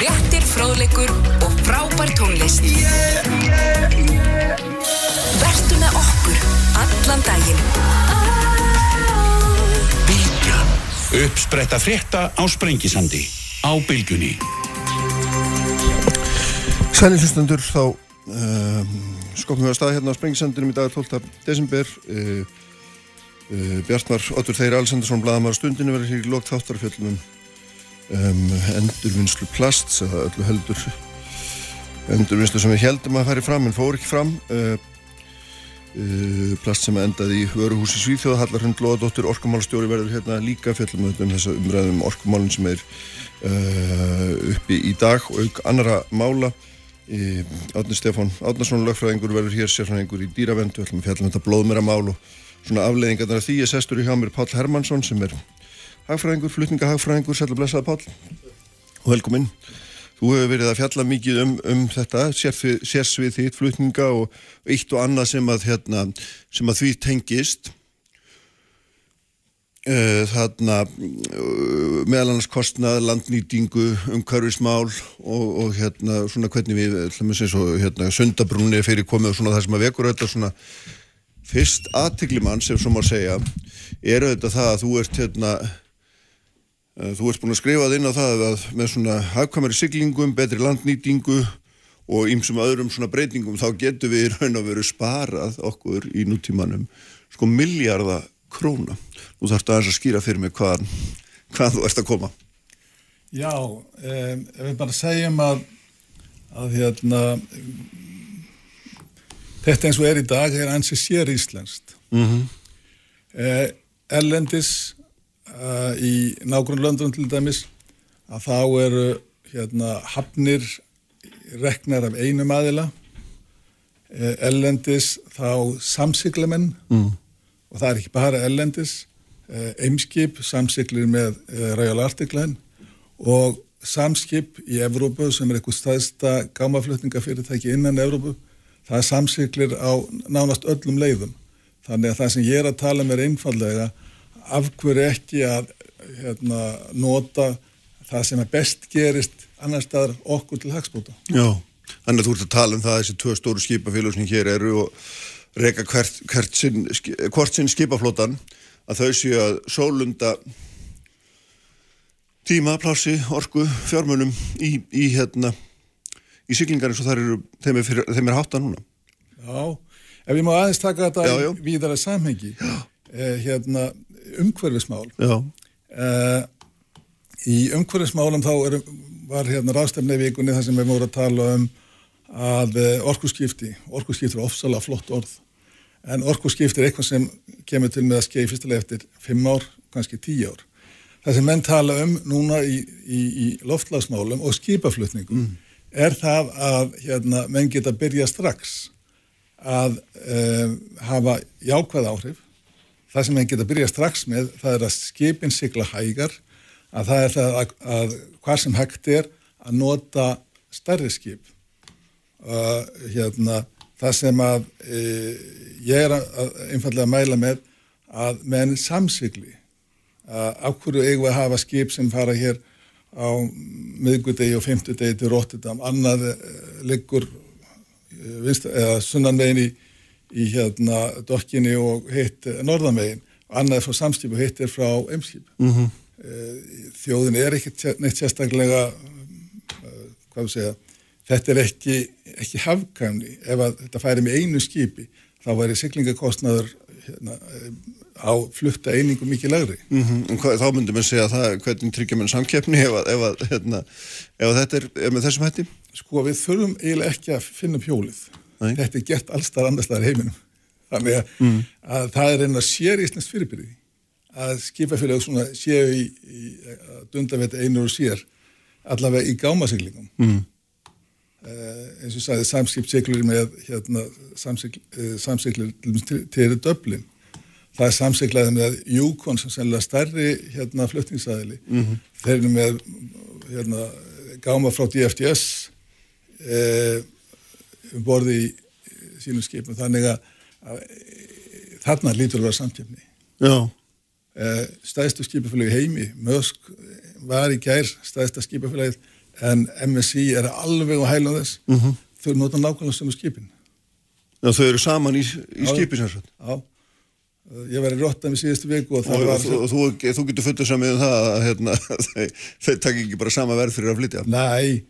Fréttir, fróðleikur og frábær tónlist. Vertu með okkur allan daginn. Bilgjan. Uppspretta frétta á Sprengisandi. Á Bilgunni. Sænir hlustendur þá um, skopnum við að staða hérna á Sprengisandinum í dag 12. desember uh, uh, Bjartmar Otur Þeir Alessandarsson Bladamar stundinu verður hér í lókt þáttarfjöllunum um, endurvinnslu plast eða öllu heldur endurvinnslu sem við heldum að færi fram en fór ekki fram. Uh, uh, plast sem endaði í vöruhúsi Svíþjóða Hallar Hund Lóðadóttir Orkumálstjóri verður hérna líka fjöllum um þessa umræðum orkumálun sem er uh, uppi í dag og auk annara mála. Átni Stefán Átnarsson lögfræðingur verður hér sérfræðingur í dýravend við ætlum að fjalla um þetta blóðmera mál og svona afleiðingarnar af því. Ég sestur í hjá mér Pál Hermansson sem er hagfræðingur, flutningahagfræðingur Sætla blessaða Pál og velkomin Þú hefur verið að fjalla mikið um, um þetta sérsvið þitt, flutninga og eitt og annað sem að, hérna, sem að því tengist. Eh, þarna eh, meðal annars kostnað, landnýtingu umhverfismál og, og hérna svona hvernig við, og, hérna, sundabrunni fyrir komið og svona það sem að vekur þetta svona fyrst aðtiklimann sem svo má segja er auðvitað það að þú ert hérna þú ert búin að skrifa það inn á það að með svona hafkamari siglingum, betri landnýtingu og ýmsum öðrum svona breytingum þá getur við raun að veru sparað okkur í nútímanum sko miljardar króna. Nú þarfst að aðeins að skýra fyrir mig hvað, hvað þú ert að koma. Já, um, ef við bara segjum að, að hérna, þetta eins og er í dag er ansi sér íslenskt. Mm -hmm. eh, Ellendis uh, í nágrunn löndun til dæmis að þá eru hérna, hafnir reknar af einum aðila eh, ellendis þá samsiglemenn. Mm. Og það er ekki bara ellendis Eimskip eh, samsiklir með eh, Royal Arctic Line og samskip í Evrópu sem er eitthvað staðsta gámaflutningafyrirtæki innan Evrópu. Það samsiklir á nánast öllum leiðum. Þannig að það sem ég er að tala með um er einfallega af hverju ekki að hérna, nota það sem er best gerist annar staðar okkur til hagspóta Já, þannig að þú ert að tala um það þessi tvö stóru skipafélag sem hér eru og reyka hvert, hvert sinn, hvort sinn skipaflótan að þau séu að sólunda tíma, plási, orgu, fjármunum í, í hérna í siglingar eins og það eru þeim er, fyrir, þeim er hátta núna. Já, ef ég má aðeins taka þetta já, já. víðara samhengi. Eh, hérna umhverfismál eh, í umhverfismálum þá er, var hérna rástefni vikunni þar sem við mórum að tala um að eh, orkuskipti, orkuskipti er ofsalega flott orð, en orkuskipti er eitthvað sem kemur til með að skeið fyrstulega eftir 5 ár, kannski 10 ár. Það sem menn tala um núna í, í, í loftlagsmálum og skipaflutningum mm. er það að hérna, menn geta byrja strax að um, hafa jákvæð áhrif. Það sem menn geta byrja strax með það er að skipin sigla hægar, að það er það að, að hvað sem hægt er að nota stærri skip. Uh, hérna, það sem að e, ég er að, einfallega að mæla með að menn samsigli. Að ákvöru eigum að hafa skip sem fara hér á miðgudegi og femtudegi til Rotterdam? Annað e, liggur e, eða sunnanvegin í, í hérna dokkinni og hitt norðanvegin og annað frá samskip og hitt er frá emskip mm -hmm. þjóðin er ekki neitt sérstaklega hvað þú segja þetta er ekki, ekki hafkamni ef þetta færi með einu skipi þá væri siglingakostnaður hérna, á flutta einingu mikið lagri. Mm -hmm. Þá myndum við segja það hvernig tryggja mann samkeppni ef, ef, hérna, ef þetta er, er með þessum hætti? Sko við þurfum eiginlega ekki að finna pjólið. Nei. Þetta er gert allstar annarstaðar heiminum. Þannig að, mm. að það er einnig að sér íslenskt fyrirbyrði að skipafélag séu í, í dundavett einur og sér allavega í gámasiglingum. Mm. Uh, eins og sagði samskiptsiklur með hérna, samsiklur uh, til, til döblin það er samsiklaði með Júkon sem sennilega stærri hérna, fluttingsæðili mm -hmm. þeir eru með hérna, gáma frá DFDS uh, um borði í sínum skipum. Þannig að, að þarna lítur að vera samkjöfni stæðstu skipafélagi heimi Mösk var í gær stæðsta skipafélagið en MSI er alveg á hælum þess. Mm -hmm. þau nota nákvæmlega sem er skipin. Já, þau eru saman í, í skipin Já, ég var í Rottami síðustu viku og, og, var, og þú, þú getur fullur samið um það að hérna, þau takk ekki bara sama verð fyrir að flytja. Nei,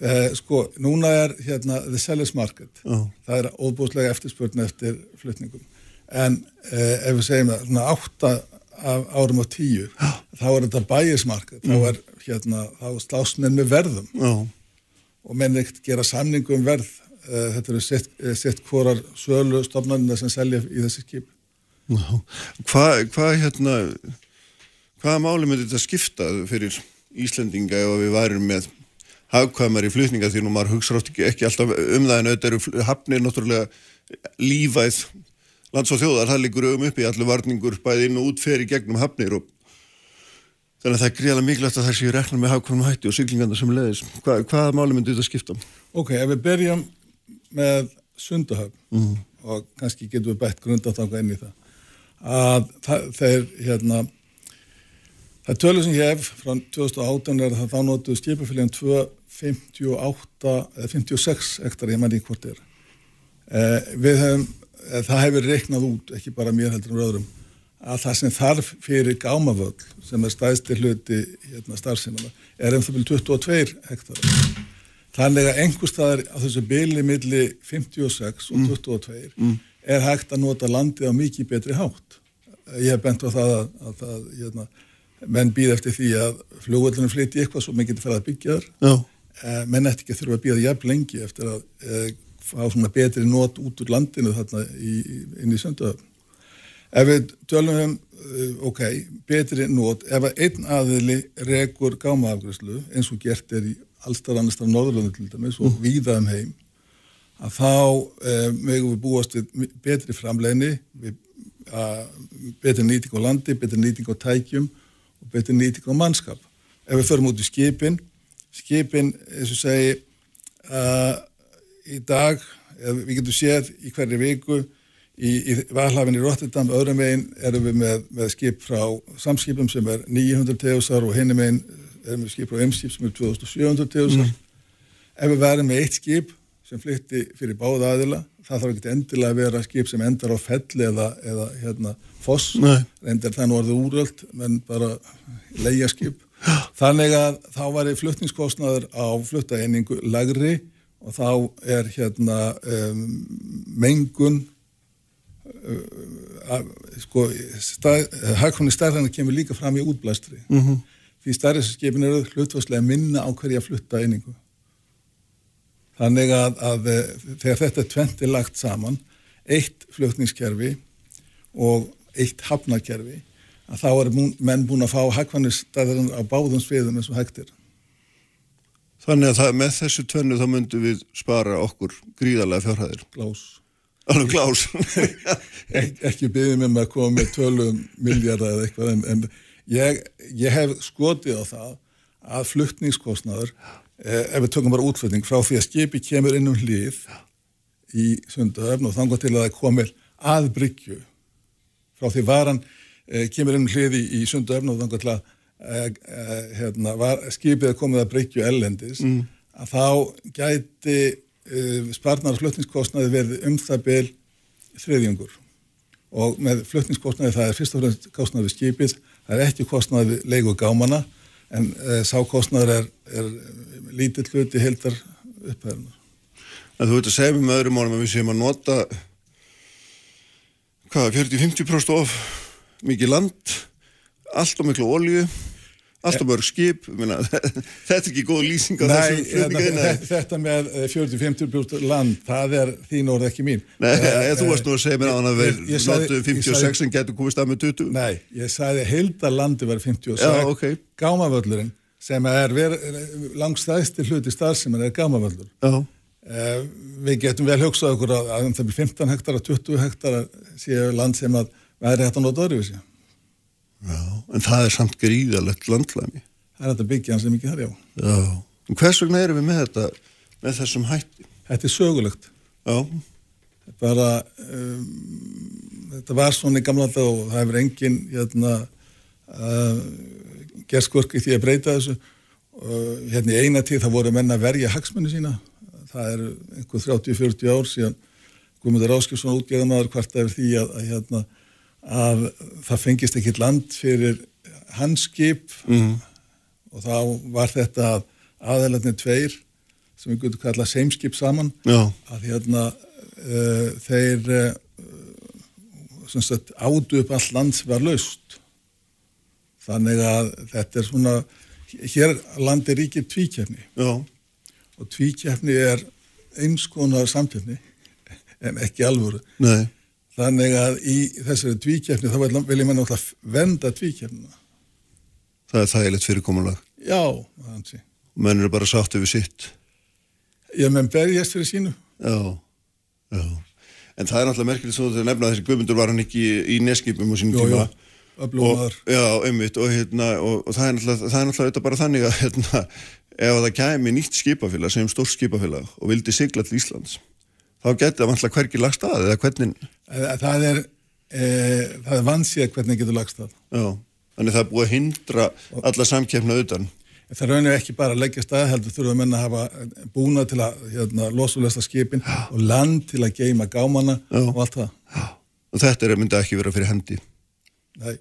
það, sko, núna er hérna the seller's market. Já. það er óbúslega eftirspurn eftir flytningum en eh, ef við segjum að svona átta af árum á tíu Já. þá er þetta bæismarkað þá er hérna, þá menn með verðum. Já. og menn ekkert gera samningu um verð. Uh, þetta eru sitt, eh, sitt hvorar sölu stofnarnir sem selja í þessi skip. Hvað hva, hérna hvaða máli myndi þetta skipta fyrir Íslendinga ef við værum með hafkvæmar í flutninga því nú maður hugsa rátt ekki, ekki alltaf um það en auðvitað eru hafnir náttúrulega lífæð lands og þjóðar, það liggur um upp í allir varningur bæði inn og út fer í gegnum hafnir og þannig að það er gríðarlega mikilvægt að það séu rekna með hafkvæmum hætti og syklingarna sem leðis. Hva, hvaða máli myndi þetta skipta? Ok, ef við berjum með sundahöfn mm. og kannski getum við bætt grundatanga inn í það að það, þeir hérna það tölur sem ég hef frá 2018 er að þá notuðu skipafélagin 258 eða 56 ektar, ég mæli hvort er eh, við hefum Eh, það hefur reiknað út, ekki bara mér heldur um röðrum, að það sem þarf fyrir gámavöld, sem er stæðstir hluti hérna, starfsefnana, er um það byrju 22 hektara. Þannig að einhver staðar á þessu byli milli 56 og 22 mm. Mm. er hægt að nota landið á mikið betri hátt. Ég hef bent á það að, að það, hérna, menn býð eftir því að fljóðvöldunum flytti eitthvað svo mikið til að byggja þar, eh, menn eftir ekki að þurfa að býða jafn lengi eftir að eh, fá svona betri nót út úr landinu þarna í, inn í sönduðöfn. Ef við tölum um, eh, ok, betri nót, ef einn aðili regur gámaafgræslu eins og gert er í allstar annars af Norðurlundu til dæmis og mm. víðaðum heim, að þá eh, mögum við búast við betri framleginni, betri nýting á landi, betri nýting á tækjum og betri nýting á mannskap. Ef við förum út í skipin, skipin, eins og segi, að í dag, við getum séð í hverju viku í, í valhafinn í Rotterdam, öðrum veginn erum við með, með skip frá samskipum sem er 900 teusar og hinnum veginn erum við skip frá M-skip sem er 2700 teusar. Mm. Ef við verðum með eitt skip sem flytti fyrir báða aðila, það þarf ekki endilega að vera skip sem endar á felli eða, eða hérna foss, endur það nú orðið úröld, menn bara leia skip. Þannig að þá var flutningskostnaður á fluttaeiningu lagri og þá er hérna um, mengun uh, sko hagkvæmni stærðarna kemur líka fram í útblæstri mm -hmm. því stærðarskipin eru hlutvarslega minna á hverja flutta einingu þannig að, að eh, þegar þetta tventi lagt saman eitt flutningskerfi og eitt hafnakerfi að þá er menn búin að fá hagkvæmni stærðarna á báðum sviðum eins og hægtir Þannig að það, með þessu tvennu þá myndum við spara okkur gríðarlega fjárhæðir. Glás. Alveg glás. Ek, ekki byggðið með mig að koma með tölum miljardar eða eitthvað en, en ég, ég hef skotið á það að fluttningskostnaður, eh, ef við tökum bara útflutning frá því að skipi kemur inn um hlið í sundahöfn og þangar til að það komir að bryggju frá því varan kemur inn um hlið í, í sundahöfn og til að Eh, eh, hérna, var skipið að komið að breykju ellendis mm. að þá gæti uh, sparnar flutningskostnaði verið um það byl þriðjungur og með flutningskostnaði það er fyrst og fremst kostnaði við skipið, það er ekki kostnaði við leiku gámana en uh, sá kostnaður er, er lítill hluti heldar upphæðunar. En þú veit að segja með öðrum málum að við séum að nota hvað, 40-50% of mikið land allt og miklu olju Alltaf mörg skip, minna, þetta er ekki góð lýsing á þessu flutninga. Nei, þetta með 40-50% land, það er þín orð ekki mín. Nei, uh, þú varst nú að segja mér á hann að við notum 56 en getur komist að með 20. Nei, ég sagði heildar landi var 56, Já, okay. gámavöllurinn sem er langstæðstir hluti starf sem er gámavöllur. Uh, við getum vel hugsað okkur að, að það blir 15 hektara, 20 hektara séu land sem að væri hægt að nota öðruvísi. Já, en það er samt gríðalegt landlæmi. Það er þetta byggja hans sem ekki þar, já. Já, en hvers vegna erum við með þetta, með þessum hætti? Þetta er sögulegt. Já. Bara, um, þetta var svona í gamla þetta og það hefur engin, hérna, uh, gerðskvörk í því að breyta þessu uh, hérna í eina tíð það voru menna að verja hagsmennu sína það er einhver 30-40 ár síðan Guðmundur Áskilsson útgeðamaður hvart af því að, að, hérna, að það fengist ekki land fyrir hans skip mm. og þá var þetta að aðeinslega tveir sem við getum kallað seimskip saman Já. að hérna uh, þeir uh, sagt, ádu upp all land sem var laust þannig að þetta er svona hér landi ríkir tvíkjafni Já. og tvíkjafni er eins konar samkjafni en ekki alvöru Nei. Þannig að í þessari tvíkjafni þá vil ég menna alltaf venda tvíkjafnina Það er þægilegt fyrirkomulag. Já, þannig Menn eru bara sátt yfir sitt. Já, menn berjast fyrir sínu. Já, já. En það er náttúrulega merkilegt svo að nefna að þessi guðmundur var hann ekki í neskipum á sínum Jó, tíma. Jó, öflómaður Já, einmitt. Og, hérna, og, og það er náttúrulega, það er þetta bara þannig að hérna, ef það kæmi nýtt skipafélag sem stór skipafélag og vildi sigla til Íslands þá getur það vantlega hverki lagst að eða hvernig Það er, e, það er vansið hvernig getur lagst að Já, þannig það er búið að hindra alla samkjöfna utan Það raunir ekki bara að leggja stað heldur þurfa að menna að hafa búna til að hérna, losulesta skipin Já. og land til að geima gámana Já. og allt það Já. og þetta er mynda ekki vera fyrir hendi Nei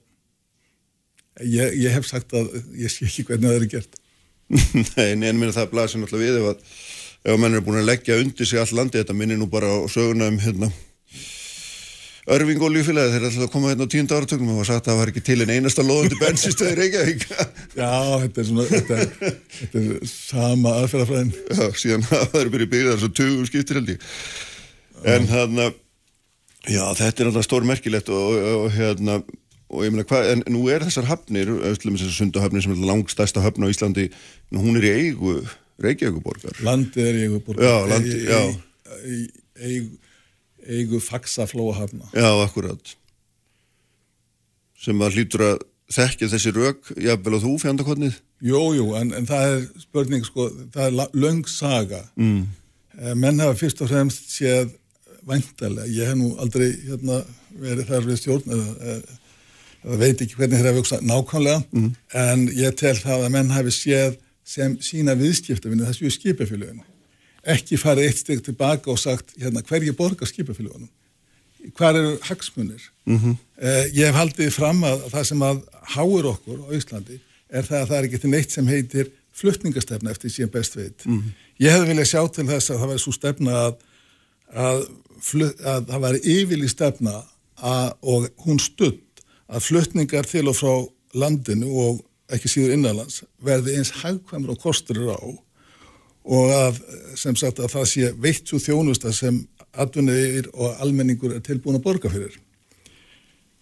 Ég, ég hef sagt að ég sé ekki hvernig það er gert Nei, en mér það blasir náttúrulega við ef að, ef að menn er búin að leggja undir sig all landi, þetta minnir nú bara á söguna um hérna Örving og lífélagi þeir ætlaði að koma hérna á tíund áratögnum og sagt að það var ekki til en einasta loðandi bensinstöði Reykjavík. Já, þetta er svona þetta er, þetta er sama aðferðafræðin. Já, síðan það er byrjuð byggðar svo tugum skiptir held ég. En hérna já, þetta er alltaf stór merkilegt og, og, og hérna og ég meina hvað, en nú er þessar hafnir þessar sundahöfnir sem er langstæsta höfn á Íslandi, hún er í eigu Reykjavíkuborgar. Landi er í eigu borgar. Eigu, eigu faksaflóahafna. Já, akkurat. Sem að hlýtur að þekkja þessi rauk, jáfnvel og þú fjandakotnið? Jú, jú, en, en það er spurning, sko, það er löng saga. Mm. Menn hafa fyrst og fremst séð væntalega, ég hef nú aldrei hérna, verið þar við stjórn eða það veit ekki hvernig þeirra vöksa nákvæmlega mm. en ég tel það að menn hafi séð sem sína viðskiptafinni þessu skipafélaginu ekki farið eitt steg tilbaka og sagt hérna, hverju borgar skipafélagunum hvað eru hagsmunir mm -hmm. eh, ég hef haldið fram að það sem að háur okkur á Íslandi er það að það er ekki til neitt sem heitir fluttningastefna eftir síðan best veit mm -hmm. ég hefði viljað sjá til þess að það væri svo stefna að, að, að það væri yfirli stefna að, og hún studd að fluttningar til og frá landinu og ekki síður innanlands verði eins hagkvæmur og kostur á og að sem sagt að það sé veitt svo þjónusta sem atvinniðir og almenningur er tilbúin að borga fyrir.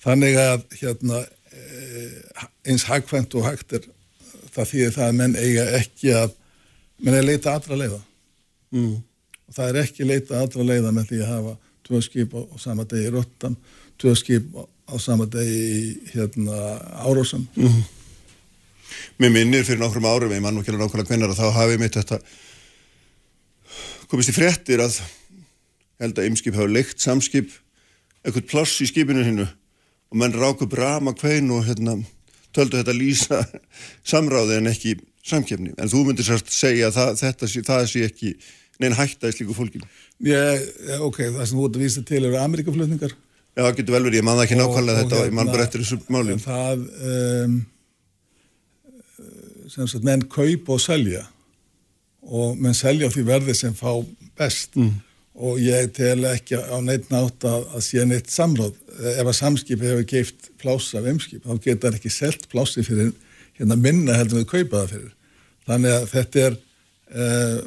Þannig að hérna eh, eins hagkvæmt og hægt er það því að menn eiga ekki að menn er leita aðra leiða mm. og það er ekki leita aðra leiða með því að hafa tvö skip á, á sama degi röttan, tvö skip á á sama degi hérna Árósam mm. Mér minnir fyrir nokkrum árum ég mann og kjörlega nákvæmlega hvernar að þá hafi mitt þetta komist í fréttir að held að ymskip hafa leikt samskip eitthvað pláss í skipinu hinnu og menn rák upp rama kvein og hérna töldu þetta lýsa samráði en ekki samkjöfni en þú myndir sérst segja að það, þetta það sé ekki neina hætta í slíku fólkinu Já, ok, það sem þú ert að vísa til eru Amerikaflutningar Já, það getur vel verið, ég man það ekki nákvæmlega þetta og ég man bara eftir þessu málum. Það, um, sem sagt, menn kaupa og selja og menn selja því verði sem fá best mm. og ég tel ekki á neitt nátt að, að sé neitt samráð. Ef að samskipi hefur geift pláss af umskip, þá getur það ekki selgt plássi fyrir hérna minna heldur við kaupa það fyrir. Þannig að þetta er, uh,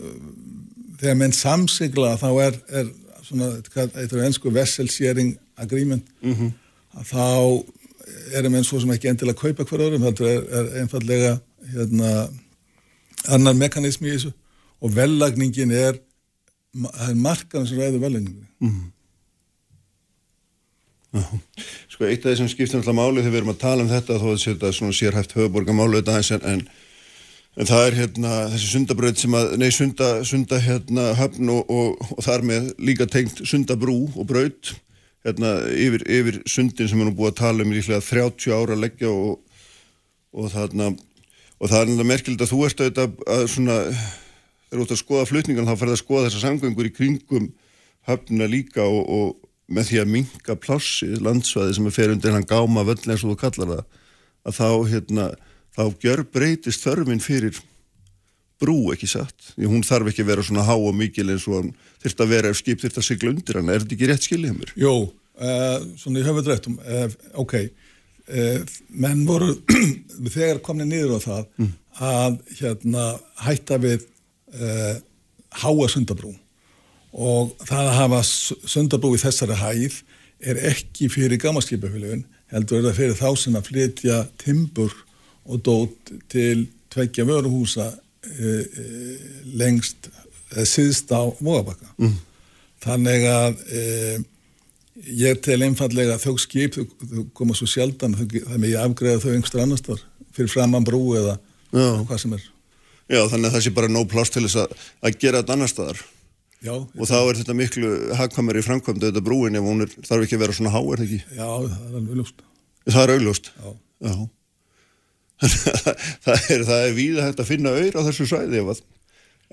þegar menn samsigla þá er, er svona, eitthvað ennsku vesselsering agreement mm -hmm. þá erum eins og sem ekki endilega að kaupa hver öðrum, þetta er, er einfallega hérna, annar mekanismi í þessu og vellagningin er, er markaðan sem ræður vellagningin mm. Sko eitt af því sem skiptir alltaf máli þegar við erum að tala um þetta þó að þetta svona sérhæft höfuborgamálu þetta eins en, en En það er hérna þessi sundabröð sem að, nei sunda, sunda hérna höfn og, og, og þar með líka tengt sundabrú og bröð hérna, yfir, yfir sundin sem við erum búið að tala um í líklega 30 ára að leggja og, og þarna og það er náttúrulega merkild að þú ert auðvitað að svona, þú ert að skoða flutningan þá ferð að skoða þessar samgöngur í kringum höfna líka og, og með því að minka plássi landsvæði sem er fyrir undir hann gáma völl eins og þú kallar það að þá, hérna, þá gjör breytist þörfin fyrir brú ekki satt, því hún þarf ekki að vera svona há og mikil eins og hann þurft að vera ef skip þurft að sigla undir hann, er þetta ekki rétt skiljið mér? Jó, uh, svona í höfudrættum uh, ok, uh, menn voru þegar komni niður á það mm. að hérna hætta við háa sundabrú og það að hafa sundabrú í þessari hæð er ekki fyrir gamaskipafélagin heldur er það fyrir þá sem að flytja timbur og dót til tveggja vöruhúsa e, e, lengst síðst á mógabakka mm. þannig að e, ég tel einfallega þau skip, þau koma svo sjaldan það er mikið afgreða þau einhverstur annar starf fyrir framann brú eða Já. hvað sem er Já, þannig að það sé bara nóg plást til þess að, að gera þetta annar staðar Já, og þá er þetta miklu hagkvæmur í framkvæmdu þetta brúin ef hún er, þarf ekki að vera svona há, er það ekki? Já, það er alveg auðlust. Það er auðlust? Já. Já. það er, er víða hægt að finna auður á þessu svæði ef,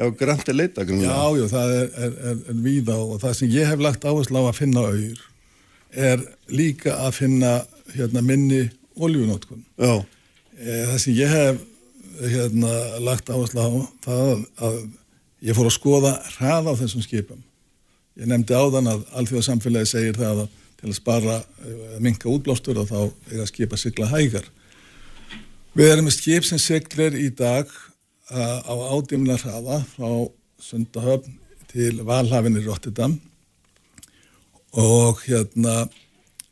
ef grænt er leita. Já, já, það er, er, er víða og það sem ég hef lagt áherslu á að finna auður er líka að finna hérna, minni oljunótkun. Já. Eh, það sem ég hef hérna, lagt áherslu á það að Ég fór að skoða hraða á þessum skipum. Ég nefndi áðan að alþjóðarsamfélagi segir það að til að spara uh, minka útblástur og þá er að skipa sigla hægar. Við erum með skip sem siglir í dag uh, á ádimla hraða frá Sundahöfn til Valhafinni Rotterdam og hérna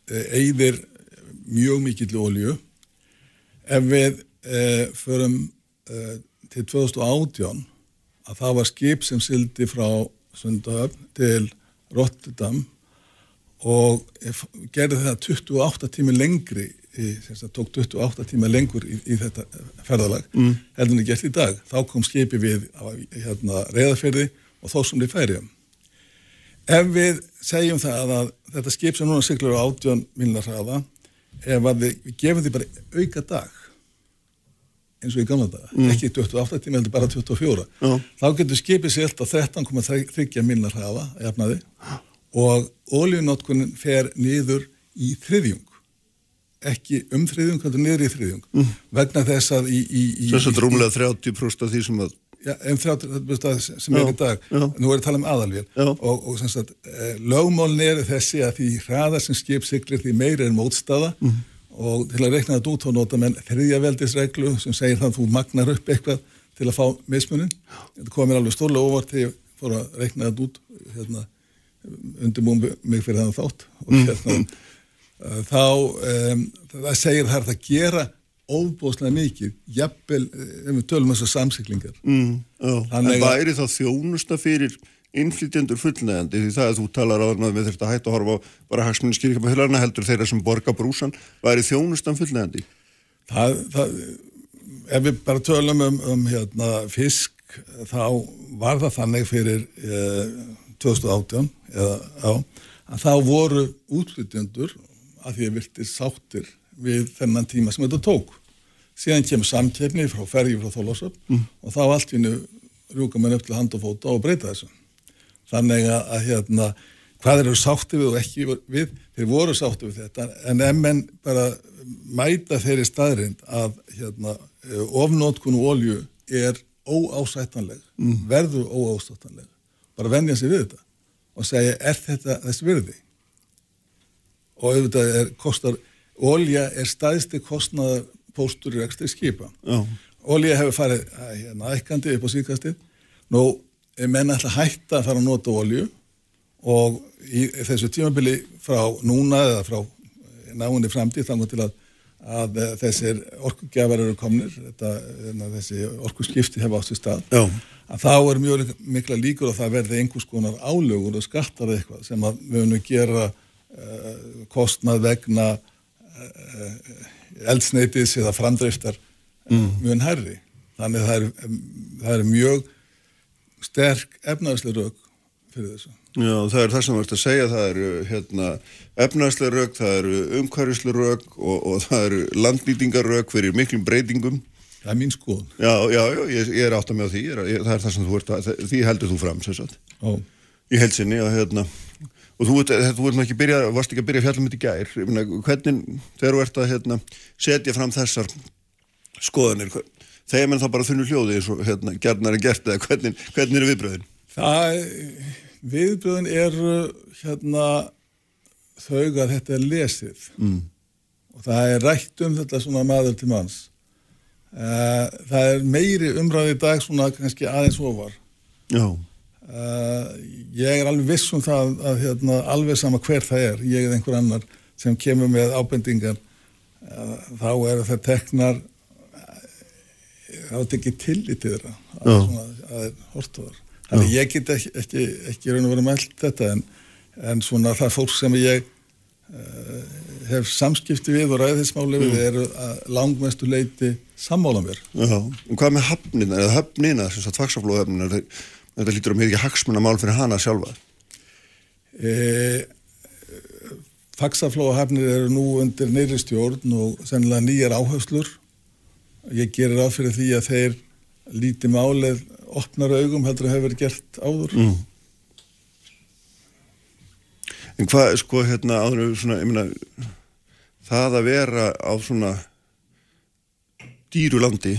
eigðir mjög mikill ólju. Ef við uh, förum til 2018 að það var skip sem sildi frá Sundahöfn til Rotterdam og gerði það 28 tími lengri í, það tók 28 tíma lengur í, í þetta ferðalag mm. heldur en það gert í dag þá kom skipi við hérna, reyðaferði og þó sem þið færiðum ef við segjum það að þetta skip sem núna siglur á 18 milnar hraða ef við gefum því bara auka dag eins og í gamla daga, mm. ekki 28 tíma heldur bara 24, Já. þá getur skipið sér alltaf 13,30 millar hraða jafnaði og ólíunátkunin fer niður í þriðjung. Ekki um þriðjung, heldur niður í þriðjung. Mm. vegna þess að í... í, í Svo er rúmlega 30% af því sem að Já, um 30% sem já, er í dag. já. nú er það að tala um aðalvél. Og, og sagt, eh, lögmálin er þessi að því hraðar sem skip siglir því meira er mótstaða. Mm og til að rekna þetta út þá nota menn þriðjaveldisreglu sem segir þannig að þú magnar upp eitthvað til að fá mismunin. Þetta komir alveg stórlega óvart þegar ég fór að rekna þetta út hérna, undirbúum mig fyrir þannig þátt og mm. hérna mm. þá um, það segir það að gera óbúslega mikið, jafnvel ef við tölum þessar samsiklingar. Mm, en væri þá þjónusta fyrir innflytjendur fullnægandi því það að þú talar á það með þetta hætt að horfa bara hagsmunni með hulana heldur þeirra sem borga brúsan væri þjónustan fullnægandi það, það, ef við bara tölum um, um hérna, fisk þá var það þannig fyrir eh, 2018 eða, á, að þá voru útflytjendur að því að vilti sáttir við þennan tíma sem þetta tók. Síðan kemur samkefni frá fergi frá Þólásöp mm. og þá allt vinnu rúka mann upp til hand og fóta og breyta þessu þannig að, hérna, hvað eru sátti við og ekki við, þeir voru sátti við þetta. En menn bara mæta þeirri staðrind að hérna, ofnótkun og olju er óásættanleg, mm. verður óásættanleg, bara vennja sig við þetta og segja er þetta þess virði? Og auðvitað er kostar, olja er staðsti kostnaðar póstur í ekstra skipa. Olja hefur farið hérna, ækandi upp á síkastið nú menn ætla að hætta að fara að nota olju og í þessu tímabili frá núna eða frá náinni framtíð þannig til að, að þessir orkugjafar eru komnir, þetta, hérna, þessi orkuskipti hefa átt í stað, Já. að þá er mjög mikla líkur að það verði einhvers konar álögur og skattar eitthvað sem að við að gera uh, kostnað vegna uh, eldsneitis eða framdriftar mm. mjög herri. Þannig að það er, það er mjög sterk efnaðslega rauk fyrir þessu. Já, það er það sem þú ert að segja, það eru hérna, efnaðslega rauk, það eru umhverfislega rauk og, og það eru landnýtingar rauk fyrir miklum breytingum Það er mín skoðun. Já, já, já ég, ég er átt að með því, er, ég, það er það sem þú ert að, því heldur þú fram, sagt. Ó. Í helsinni og hérna, og þú ert, þú ert ekki byrjað, varst ekki að byrja fjallum þetta í gær, hvernig, þegar þú ert að hérna, setja fram þessar skoðanir, þegar mann þá bara þunnu hljóði eins og hérna, gerðnar er gert eða hvernig, hvernig eru viðbröðin? Það, viðbröðin er hérna þau að þetta er lesið mm. og það er rætt um þetta svona maður til manns Uh, það er meiri umræði í dag svona kannski aðeins ofar Já uh, Ég er alveg viss um það að hérna, alveg sama hver það er ég eða einhver annar sem kemur með ábendingar uh, þá er það teknar þá tekir tillit til þeirra að það er hortuðar Þannig ég get ekki, ekki, ekki raun og verið með allt þetta en, en svona það fólk sem ég hef samskipti við og ræðismáli við mm. eru langmestu leiti sammála mér. Já, og hvað með hafnina, eða höfnina, þess að tvaksaflóhöfnina, þetta lítur á mikið hagsmuna mál fyrir hana sjálfa? E, Faksaflóhöfnir eru nú undir neyri stjórn og sennilega nýjar áherslur. Ég gerir af fyrir því að þeir líti málið opnar augum heldur að hefur gert áður. Mm. En hvað, sko, hérna, áður svona, ég meina, það að vera á svona dýru landi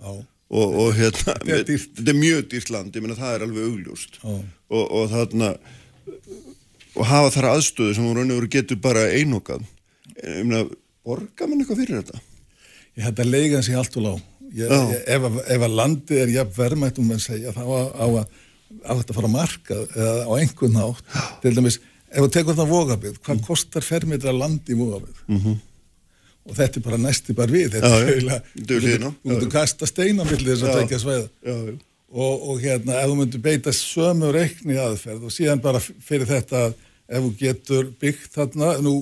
og, og hérna, þetta er, er mjög dýrt land, ég meina, það er alveg augljóst og, og þarna og hafa þar aðstöðu sem hún raun og veru getur bara einokað ég meina, borga mann eitthvað fyrir þetta? Ég hætti að leiða hans í allt og lág. Ég, ég, ef, ef að landi er jafn verðmætt um að segja þá á, að á þetta að fara að marka eða á einhvern nátt til dæmis ef þú tekur það vogabið, hvað mm. kostar fermetra land í vogabið? Mm -hmm. og þetta er bara næsti bara við. Þetta er heila, þú myndur kasta steina millir þess að tekja svæða og, og hérna, ef þú myndur beita sömu reikni aðferð og síðan bara fyrir þetta ef þú getur byggt þarna nú,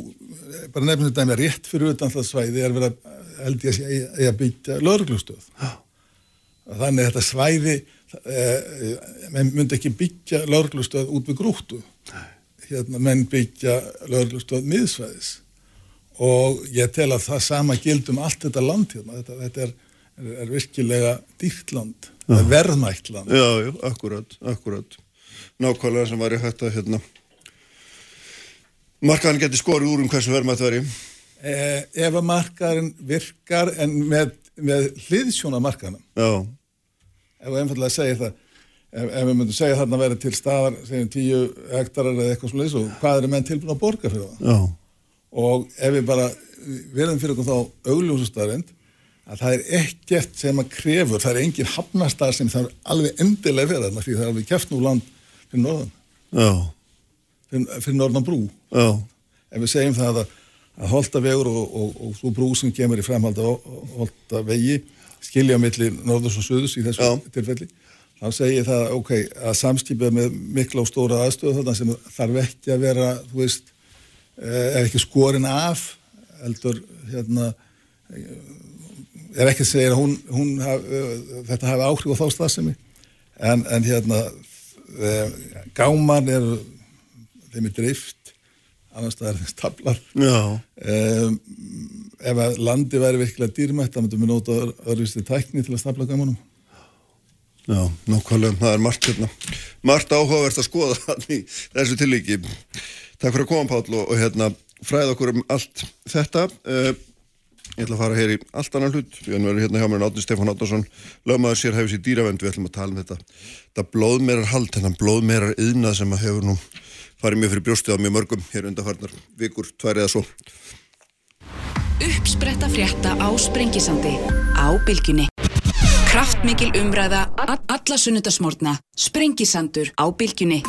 bara nefnum þetta með rétt fyrir utan það svæði er verið að held ég að segja að byggja lauruglustöð þannig að þetta svæði eh, myndi ekki byggja lauruglustöð út við grúttu. Hérna menn byggja lögurlustöð miðsvæðis. Og ég tel að það sama gild um allt þetta land hérna, þetta, þetta er, er, er virkilega dýrt land, verðmætt land. Já, já, akkurat, akkurat. Nákvæmlega sem var ég hægt að hérna, markaðan geti skorið úr um hversu verðmætt veri. Eh, ef að markaðin virkar en með, með hliðsjóna markaðanum. Já. Ef að einfallega segja það ef, ef við myndum segja þarna að vera til staðar segjum tíu hektarar eða eitthvað svona og hvað eru menn tilbúin að borga fyrir það Já. og ef við bara verðum fyrir okkur þá augljósustarinn að það er ekkert sem að krefur það er engin hafnastar sem það er alveg endilega fyrir þarna því það er alveg kæft nú land fyrir norðan fyrir, fyrir norðan brú Já. ef við segjum það að, að holda vegur og, og, og, svo brú sem kemur í fremhalda holda vegi skilja millir norðurs og söðus í þessu Já. tilfelli. Þá segir það, ok, að samskipja með mikla og stóra aðstöðu þarna sem þarf ekki að vera, þú veist, eh, er ekki skorin af, heldur, hérna, er ekki að segja að hún, hún haf, þetta hafi áhrif á þá stafsemi, en, en hérna, gáman er, þeim er drift, annars það er þess tablar. Um, ef að landi væri virkilega dýrmætt, þá myndum við nota öðruvisti tækni til að stapla gámanum. Já, nokkvæmlega, það er margt hérna, margt áhugavert að skoða þannig í þessu tillíki. Takk fyrir að koma Páll og, og hérna fræða okkur um allt þetta. Uh, ég ætla að fara hér í allt annan hlut, við erum verið hérna hjá mér Átni Stefán Áttarsson, lögmaður sér hefis í dýravend, við ætlum að tala um þetta. Þetta blóðmerar hald, þennan blóðmerar yðnað sem hefur nú farið mjög fyrir brjóstið á mjög mörgum hér undarfarnar vikur, tvær eða svo. Uppspretta frétta á Sprengisandi á Bilginni. Kraftmikil umræða, alla sunnudasmórna, sprengisandur á bylgjunni.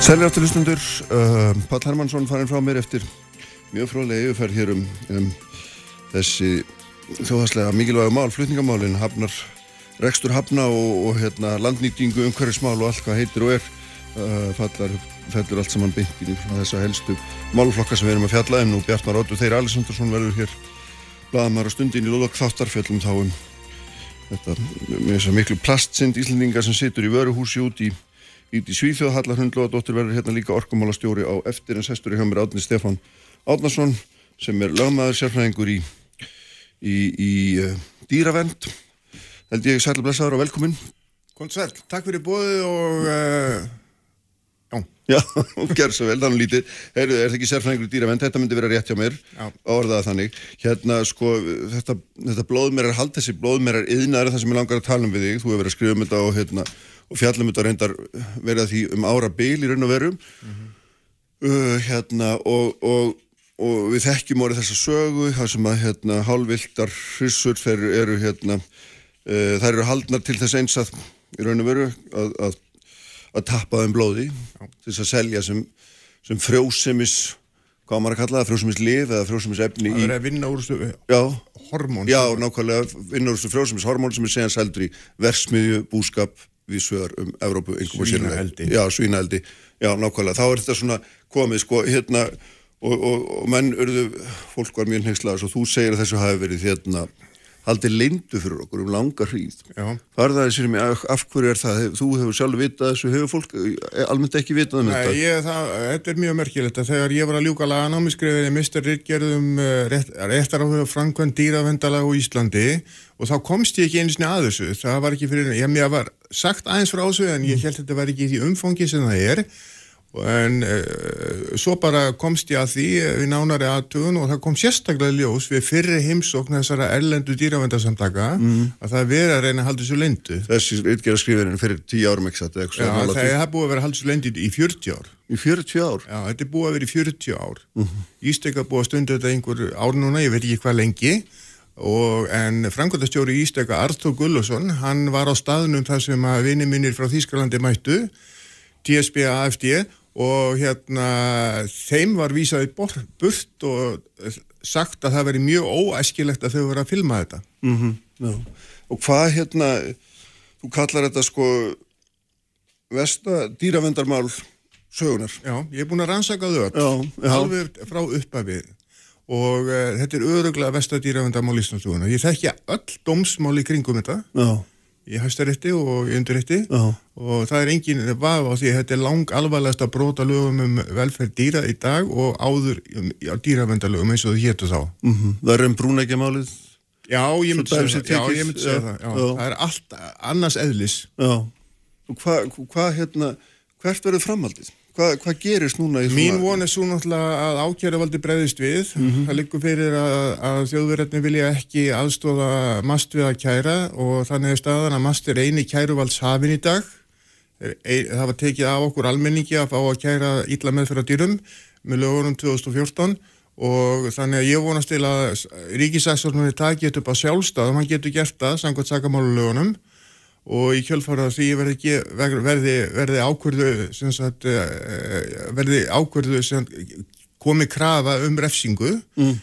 Sælir aftur hlustundur, uh, Pall Hermansson farin frá mér eftir mjög fróðlega yfirferð hér um, um þessi þjóðhastlega mikilvæga mál, flutningamálin, hafnar, rekstur hafna og, og hérna, landnýtingu, umhverfismál og allt hvað heitir og er, fallar, fellur allt saman beintin í þessa helstu málflokka sem við erum að fjalla um. Nú Bjartmar Óttur Þeir Alessandarsson verður hér blaðamæra stundin í Lólok þáttarfjöllum. Þá um þetta að miklu plastsynd íslendingar sem situr í vöruhúsi út í, í Svíþjóð. Hallar Hundlóðadóttir verður hérna líka orkumálastjóri á eftir en sestur í mér Átni Stefán Átnarsson sem er lögmaður sérfræðingur í, í, í uh, dýravend held ég sæl og blessaður og velkomin. Kontsverl, takk fyrir bóðið og uh, já gerð svo vel, þannig lítið. Er, er það ekki sérfræðingur í dýravend, þetta myndi vera rétt hjá mér. Já. orðað þannig. Hérna sko, þetta, þetta blóðmerar hald þessi blóðmerar yðnar það sem ég langar að tala um við þig, þú hefur verið að skrifa um þetta og, hérna, og fjallum þetta reyndar verið því um ára byl í raun og veru. Mm -hmm. uh, hérna og, og og við þekkjum orðið þessa sögu það sem að hérna hálfvildar hrissur þeir eru hérna uh, þær eru haldnar til þess eins að í raun og veru að, að, að tappa þeim blóði Já. til þess að selja sem, sem frjósemis hvað maður að kalla það, frjósemis liv eða frjósemis efni í... Það er að vinna úr þessu hormón Já, nákvæmlega, vinna úr þessu frjósemis hormón sem er segjan seldur í versmiðju, búskap við sögur um Evrópu Svínaeldi Já, svínaeldi, já, nákvæmlega. Þá er þetta svona komið, sko, hérna og, og, og menn örðu, fólk var mjög nexlaðis og þú segir að þessu hafi verið hérna haldið lindu fyrir okkur um langa hríð farðaði sér með af hverju er það þú hefur sjálf vitað þessu, hefur fólk eh, almennt ekki vitað um þetta? Nei, það, þetta er mjög merkilegt að þegar ég var að ljúka lagan á mig skrifiði Mr. Ritgerðum uh, rétt, réttar áhuga Frankvann dýravendalag á Íslandi og þá komst ég ekki einsni að þessu það var ekki fyrir, ég mér var sagt aðeins frá þessu en ég held að þetta var ekki í umfangi sem það er en uh, svo bara komst ég að því við nánari aðtugun og það kom sérstaklega ljós við fyrri heimsókn þessara erlendu dýravendarsamtaka mm. að það veri að reyna að halda þessu lendu Þessi utgerða skrifirinn fyrir 10 árum ekki satt það er búið að vera að halda þessu lendu í 40 ár Í 40 ár? Já, þetta er búið að vera í 40 ár mm -hmm. Ístek að búið að stundu þetta einhver ár núna, ég veit ekki hvað lengi og en framkvæmdastjóri Ísteka Artur Gullusson, hann var á staðnum þar sem að og hérna þeim var vísaði burt og sagt að það veri mjög óæskilegt að þau verið að filma þetta. Mm -hmm, og hvað hérna þú kallar þetta sko vesta dýravendarmál sögunar Já, ég er búin að rannsaka þau alveg frá uppafið og uh, þetta er öðruglega vesta dýravendarmál í Íslandsuguna ég þekki öll dómsmál í kringum þetta. Já í hæstarétti og í undirrétti uh -huh. og það er engin vaf á því að þetta er lang alvarlegast að brota lögum um velferð dýra í dag og áður á dýravendalögum eins og það héttu þá. Uh -huh. Það er um brúnækjamálið? Já, ég myndi segja það. Já, myndi segja það. Já. Það er allt annars eðlis. Já. Og hvað, hva, hérna, hvert verður framhaldið? Hvað, hvað gerist núna? Mín von er svo náttúrulega að ákjæra valdi breyðist við. Mm -hmm. Það likur fyrir að, að þjóðverðinni vilja ekki aðstóða mast við að kæra og þannig er staðan að mast er eini kæruvaldshafin í dag. Það var tekið af okkur almenningi að fá að kæra ítla meðfæra dýrum með lögurum 2014 og þannig að ég vonast til að ríkisaksvörnum er takið upp á sjálfstað og hann getur gert það samkvæmt sakamálulegunum og í kjölfara því verði, verði, verði ákvörðu sagt, eh, verði ákvörðu komi krafa um refsingu mm.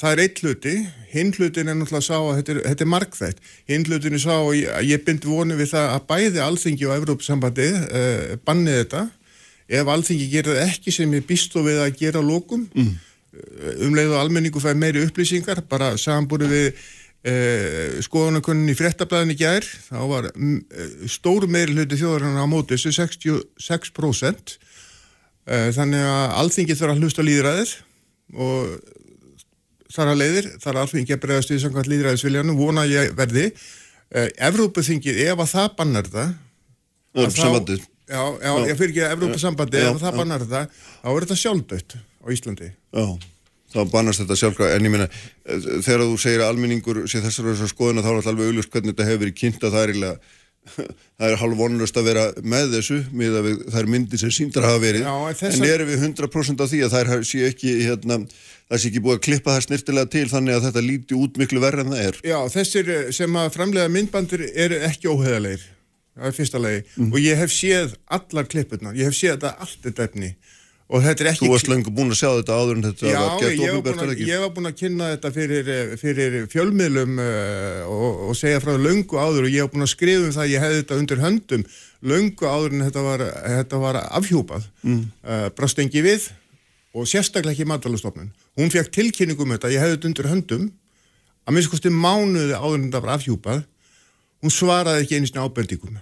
það er eitt hluti hinn hlutin er náttúrulega sá að þetta er, þetta er markþætt, hinn hlutin er sá að ég, ég bind vonu við það að bæði alþingi og Evrópsambandi eh, bannið þetta ef alþingi gerir ekki sem ég býstu við að gera lókum mm. um leið og almenningu fær meiri upplýsingar bara samanbúrið við Eh, skoðanakunnin í frettablaðinni gær þá var eh, stór meiri hluti þjóðarinnar á móti þessu 66% eh, þannig að alþingið þarf að hlusta líðræðir og þar að leiðir þar að alþingið að bregðast við samkvæmt líðræðisviljanum vona ég verði. Evrópaþingið, ef að það bannar það Evrópasambandið Já, já, ég fyrir ekki að Evrópasambandið ef það bannar það, þá er þetta sjálfdött á Íslandi. Já þá bannast þetta sjálfkvæða, en ég meina þegar þú segir að almenningur sé þessar þessar skoðuna þá er alltaf alveg auglust hvernig þetta hefur verið kynnt að það er eiginlega það er halv vonlust að vera með þessu með að við, það er myndir sem síndar hafa verið. Já, þessar... en erum við 100% af því að það sé ekki hérna, það sé ekki búið að klippa það snirtilega til þannig að þetta líti út miklu verð en það er? Já, þessir sem að framlega myndbandir eru ekki óheðalegir það er fyrsta legi mm. og ég hef séð allar klippurnar, ég hef séð þetta allt þetta efni og þetta er ekki... Þú varst lengur búin að sjá þetta áður en þetta Já, var gett ofinbært eða ekki? Já, ég var búin að kynna þetta fyrir, eh, fyrir fjölmiðlum uh, og, og segja frá lengu áður og ég var búin að skrifa um það að ég hefði þetta undir höndum lengu áður en þetta var, þetta var afhjúpað mm. uh, brast engi við og sérstaklega ekki matalastofnun. Hún fekk tilkynningum þetta, ég hefði þetta undir höndum að minnst kosti mánuði áður en þetta var afhjúpað hún svaraði ekki einist ábendingum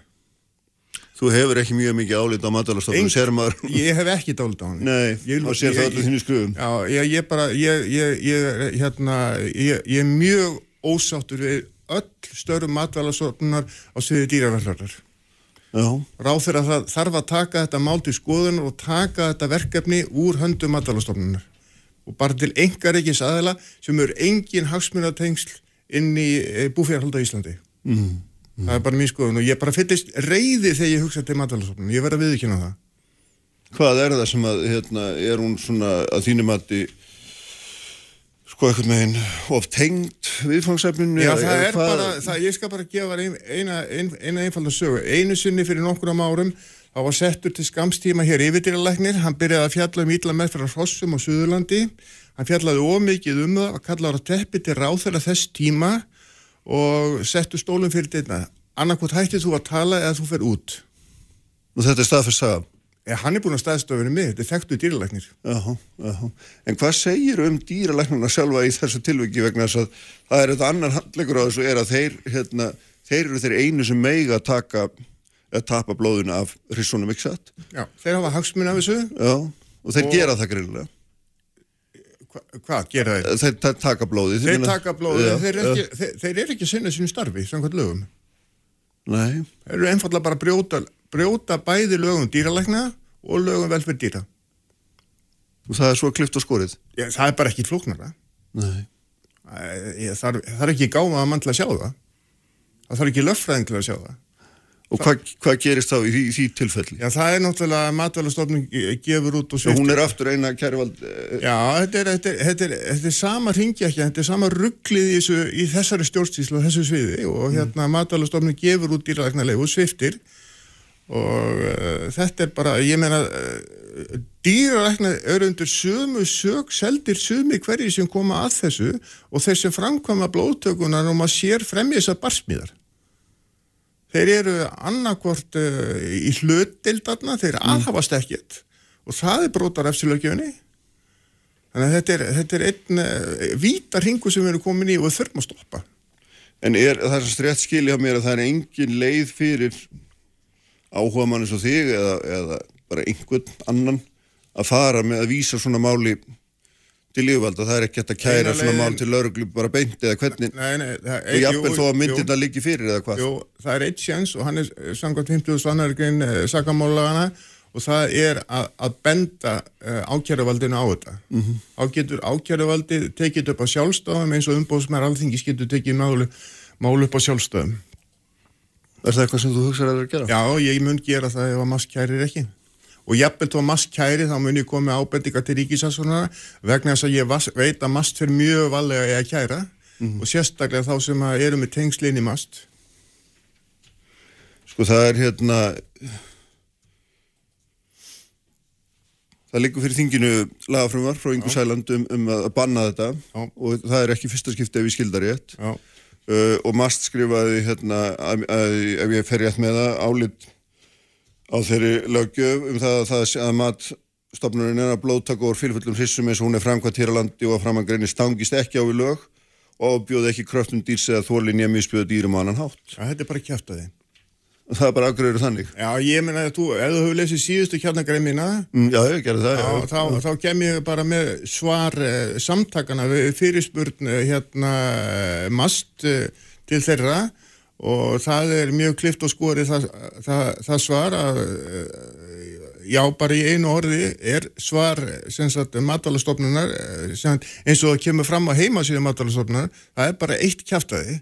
Þú hefur ekki mjög mikið álít á matalastofnum, sér maður? Ég hef ekki álít á hann. Nei, þá sér það allir þínu skruðum. Já, ég, ég bara, ég, ég, hérna, ég er mjög ósáttur við öll störu matalastofnunar á sviði dýraverðarðar. Ráð þeirra það þarf að taka þetta mál til skoðun og taka þetta verkefni úr höndu matalastofnunar. Og bara til engar ekkis aðela sem eru engin hagsmunatengsl inn í eh, búfjárhalda Íslandi. Mm. Mm. Það er bara mín skoðun og ég bara fyllist reyði þegar ég hugsa til matvælarsofnun, ég verði að viðkynna það. Hvað er það sem að, hérna, er hún svona að þínum að sko eitthvað með einn of tengt viðfangsefninu? Já, það er hvað... bara, það, ég skal bara gefa ein, eina, ein, eina einfalda sögu. Einu sinni fyrir nokkur árum, þá var settur til skamstíma hér yfirdýralæknir, hann byrjaði að fjalla um ídla meðfæra hrossum á Suðurlandi, hann fjallaði ómikið um það að kallaði á teppi til ráþæra þess tíma og settu stólum fyrir þetta annarkot hættið þú að tala eða þú fer út. Og þetta er staðfyrst saga? Ja, hann er búin að staðstofinu mig, þetta er þekktu dýralæknir. Já, já. en hvað segir um dýralæknuna sjálfa í þessu tilviki vegna þess að það er þetta annar handlegur á þessu er að þeir, hérna, þeir eru þeir einu sem meiga að taka að tapa blóðuna af hrissunum ykksat já, þeir hafa hagsmun af þessu. Já, og þeir og... gera það grillega Hvað gera þeir? Þeir, þeir taka blóði. Þeir taka blóði, ja, þeir, er ekki, þeir, þeir er ekki sinnað sínum starfi, samkvæmt lögum. Nei. Þeir eru einfallega bara að brjóta, brjóta bæði lögum dýralækna og lögum velferð dýra. Og það er svo klift og skorið? Já, það er bara ekki flóknara. Nei. Það er ekki gáma að mann til að sjá það. Það þarf ekki löffræðing til að sjá það. Og hvað hva gerist þá í því, því tilfelli? Já, það er náttúrulega að matvælastofnun gefur út og sviftir. Hún er aftur eina kæruvald... Eh, Já, þetta er, þetta er, þetta er, þetta er sama ringja ekki, þetta er sama rugglið í, þessu, í þessari stjórnstíslu og þessu sviði og mm. hérna matvælastofnun gefur út dýralæknarlegu og sviftir og uh, þetta er bara, ég meina, uh, dýralæknar eru undir sömu sög, seldir sömu hverji sem koma að þessu og þeir sem framkvæma blóðtökunar og maður sér fremja þessar barsmíðar þeir eru annarkvort uh, í hluttildarna, þeir mm. aðhafast ekkert. Og það er brotar eftirlögjöfni þannig að þetta er, þetta er einn uh, vítar hingu sem við erum komin í og þurfum að stoppa. En er það er strétt skilja mér að það er engin leið fyrir áhuga mann eins og þig eða, eða bara einhvern annan að fara með að vísa svona máli til lífvalda, það er ekki hægt að kæra svona mál til lauruglu bara beint eða hvernig nei, nei, það, og jafnvel þó að myndirna líki fyrir eða hvað Jú, það er eitt sjans og hann er samkvæmt 50. svannargrein eh, sakamálagana og það er að, að benda uh, ákjæruvaldinu á þetta mm -hmm. á getur ákjæruvaldi tekið upp á sjálfstofum eins og umbóðsmær alþingis getur tekið málu, málu upp á sjálfstofum Er það eitthvað sem þú hugsaður að vera að gera? Já, ég mun gera það ef að maður kærir ekki og jafnveg tó mast kæri þá mun ég koma ábendinga til ríkisassonara vegna þess að ég veit að mast fyrir mjög valega að kæra. Mm -hmm. og sérstaklega þá sem eru með tengslinni mast. Sko það er hérna það liggur fyrir þinginu lagafrömmar frá Ingu Sæland um, um að banna þetta. Já. og það er ekki fyrsta skipti ef ég skildar rétt. Uh, og mast skrifaði hérna að, að, ef ég fer rétt með það álit á þeirri lögjöf um það að, það að matstofnurinn er að blóðtaka úr fylgfullum hrissum eins og hún er framkvæmt hér á landi og að framangreini stangist ekki á við lög og bjóð ekki kröftum dýrs eða þólinni að misbjóða dýrum á annan hátt. Ja, þetta er bara kæft að þið. Það er bara afgröður þannig. Já, ég menna að þú, ef þú hefur lesið síðustu kjarnagrein mína, mm, já, ég gerði það, já. Þá, þá, þá kem ég bara með svar eh, samtakana við fyrirspurn eh, hérna eh, mast eh, til þeirra og það er mjög klift og skori það, það, það svar að já bara í einu orði er svar matalastofnunar eins og það kemur fram á heimasíðu matalastofnunar það er bara eitt kæftæði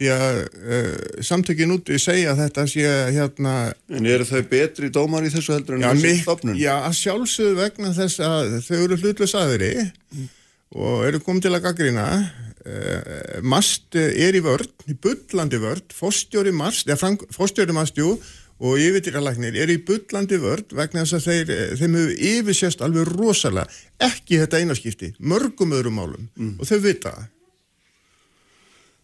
því að uh, samtökin úti segja þetta sé hérna En eru þau betri dómar í þessu heldur en þessu stofnun? Já, að sjálfsögðu vegna þess að þau eru hlutlega saðri mm. og eru komið til að gaggrina Uh, mast er í vörd, í byllandi vörd fórstjóri mast, eða fórstjóri mast jú, og yfirdýralæknir er í byllandi vörd vegna þess að þeir eh, þeim hefur yfirsést alveg rosalega. Ekki þetta einaskipti, mörgum öðrum málum. Mm. og þau vita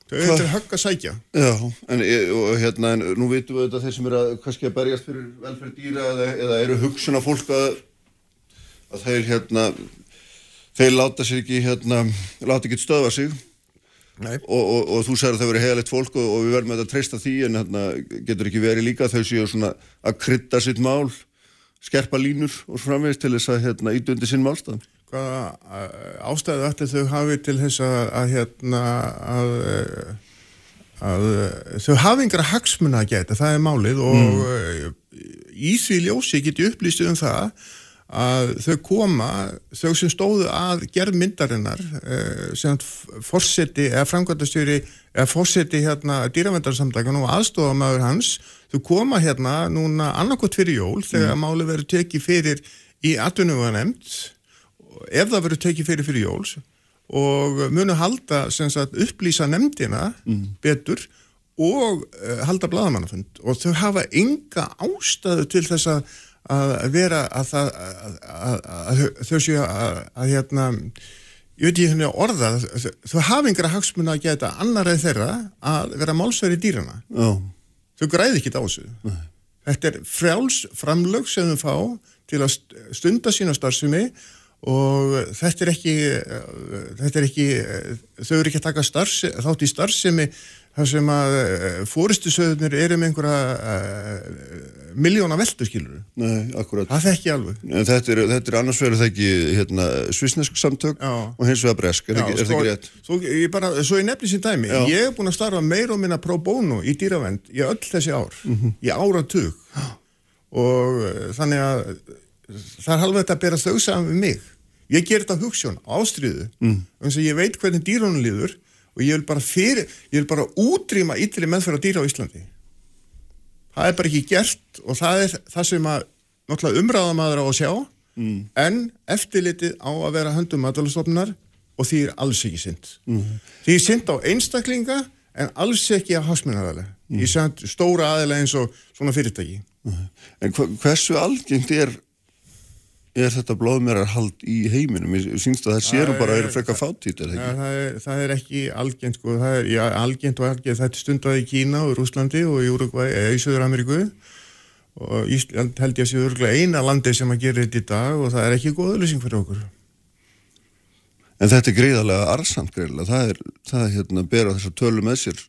þau hefur högg að sækja. Já, en og, hérna en nú vitum við þetta þeir sem eru að, kannski að berjast fyrir velferð dýra eða, eða eru hugsun af fólk að, að þeir hérna þeir láta sér ekki hérna, láta ekki stöða sig. Og, og, og þú sagði að það verið heilalegt fólk og, og við verðum að treysta því en hérna, getur ekki verið líka þau séu svona að krydda sitt mál skerpa línur og framvegist til þess að hérna, ídundi sinn málstað. Hvaða ástæðu ætti þau hafi til þess að, að hérna að, að þau hafi yngra hagsmuna að geta, það er málið og mm. í því ljósi geti upplýstu um það að þau koma, þau sem stóðu að gerð myndarinnar eh, sem fórseti, eða framkvæmdastjóri eða fórseti hérna dýravendarsamdagan og aðstofamöður hans þau koma hérna núna annarkot fyrir jól þegar mm. máli verið tekið fyrir í atvinnuganemnd ef það verið tekið fyrir fyrir jól og munu halda sagt, upplýsa nemndina mm. betur og uh, halda bladamannafund og þau hafa enga ástæðu til þess að að vera að, það, að, að, að þau séu að hérna, ég veit ekki henni orða þau hafa yngra hagsmuna að geta annar eða þeirra að vera málsverði dýrana oh. þau græði ekki þessu Nei. þetta er frjáls framlög sem þau fá til að stunda sína starfsemi og þetta er ekki þetta er ekki þau eru ekki að taka starfs, þátt í starfsemi þar sem að eh, fóristusöðunir eru með einhverja uh, miljóna veldu, skilur Nei, akkurat. Það þekki alveg. En þetta er, þetta er annars verið það ekki hérna, svisnesk samtök Já. og hins vegar bresk, er, Já, ekki, sko, rétt? Svo ég, bara, svo ég nefnir sín dæmi, Já. ég hef búin að starfa meir og minna pro bono í dýravend í öll þessi ár, mm -hmm. í áratug og uh, þannig að það er halvað þetta að bera þau saman við mig. Ég ger þetta hugssjón, ástriðu, mm. eins og ég veit hvernig dýrunum líður og ég vil bara fyrir, ég vil bara útrýma ytri meðferð á dýra á Íslandi það er bara ekki gert og það er það sem að náttúrulega umræðamaður á að sjá mm. en eftirlitið á að vera höndum matalastofnunar og því er alls ekki synd mm. því er synd á einstaklinga en alls ekki að hasminnaðalega mm. í stóra aðeila eins og svona fyrirtæki mm. En hversu algengt er er þetta blóðmerarhald í heiminum? Ég syns að það sérum bara að það eru frekka fáttít, er það ekki? Það, er, það er ekki algjent, sko, það er já, algjent og algjent, þetta er stundað í Kína og Rúslandi og í Uruguay, eða í Söður Ameríku og Ísland held ég að séu eina landi sem að gera þetta í dag og það er ekki góð auðlýsing fyrir okkur. En þetta er greiðarlega arsamt greiðarlega, það er, það er hérna bera þessar tölu með sér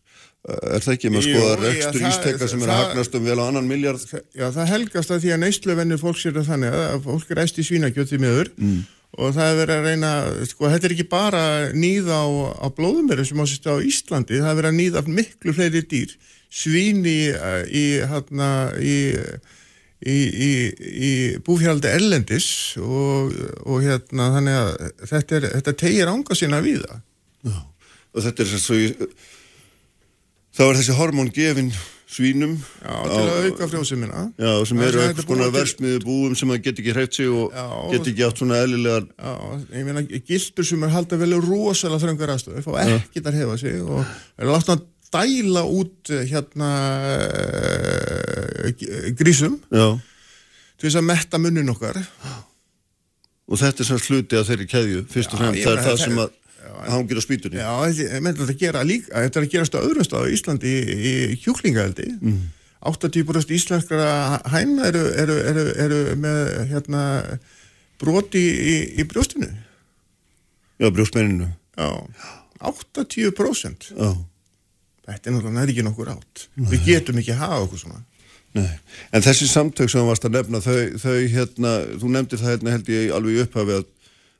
Er það ekki með að skoða rekstur ístekka sem er að hagnast um vel á annan miljard? Já, það helgast að því að neystluvennir fólk sér það þannig að fólk er æst í svínakjöti meður mm. og það er verið að reyna, sko, þetta er ekki bara nýða á, á blóðumverðu sem ásist á Íslandi, það er verið að nýða miklu fleiri dýr, svíni í, hérna, í, í, í, í búfjáldi erlendis og, og hérna, þannig að þetta, er, þetta tegir ánga sína við það. Já, og þetta er svo í þá er þessi hormón gefin svínum. Já, til að auka frjóðsumina Já, sem eru eitthvað svona versmiðu búum sem að get ekki hreift sig og já, get ekki átt svona eðlilegar Já, ég meina, gildur sem er haldið vel rosalega þröngar aðstöðu, fá ekki þar hefa sig og er látt að dæla út eh, hérna uh, grísum til þess að metta munnin okkar. Og þetta er svona sluti að þeirri keðju, fyrst og fremst, það er það sem að hangir á spýtunni. Já, þetta gera líka þetta er að gerast á öðrum stað á Íslandi í, í kjúklingahaldi mm. 80% íslenskara hæna eru, eru, eru, eru með hérna, broti í, í brjóstinu. Já, brjóstmenninu. Já, 80% Já. Þetta er náttúrulega ekki nokkur átt. Nei. Við getum ekki að hafa okkur svona. Nei. En þessi samtök sem þú varst að nefna þau, þau hérna, þú nefndir það hérna held ég alveg upphafi að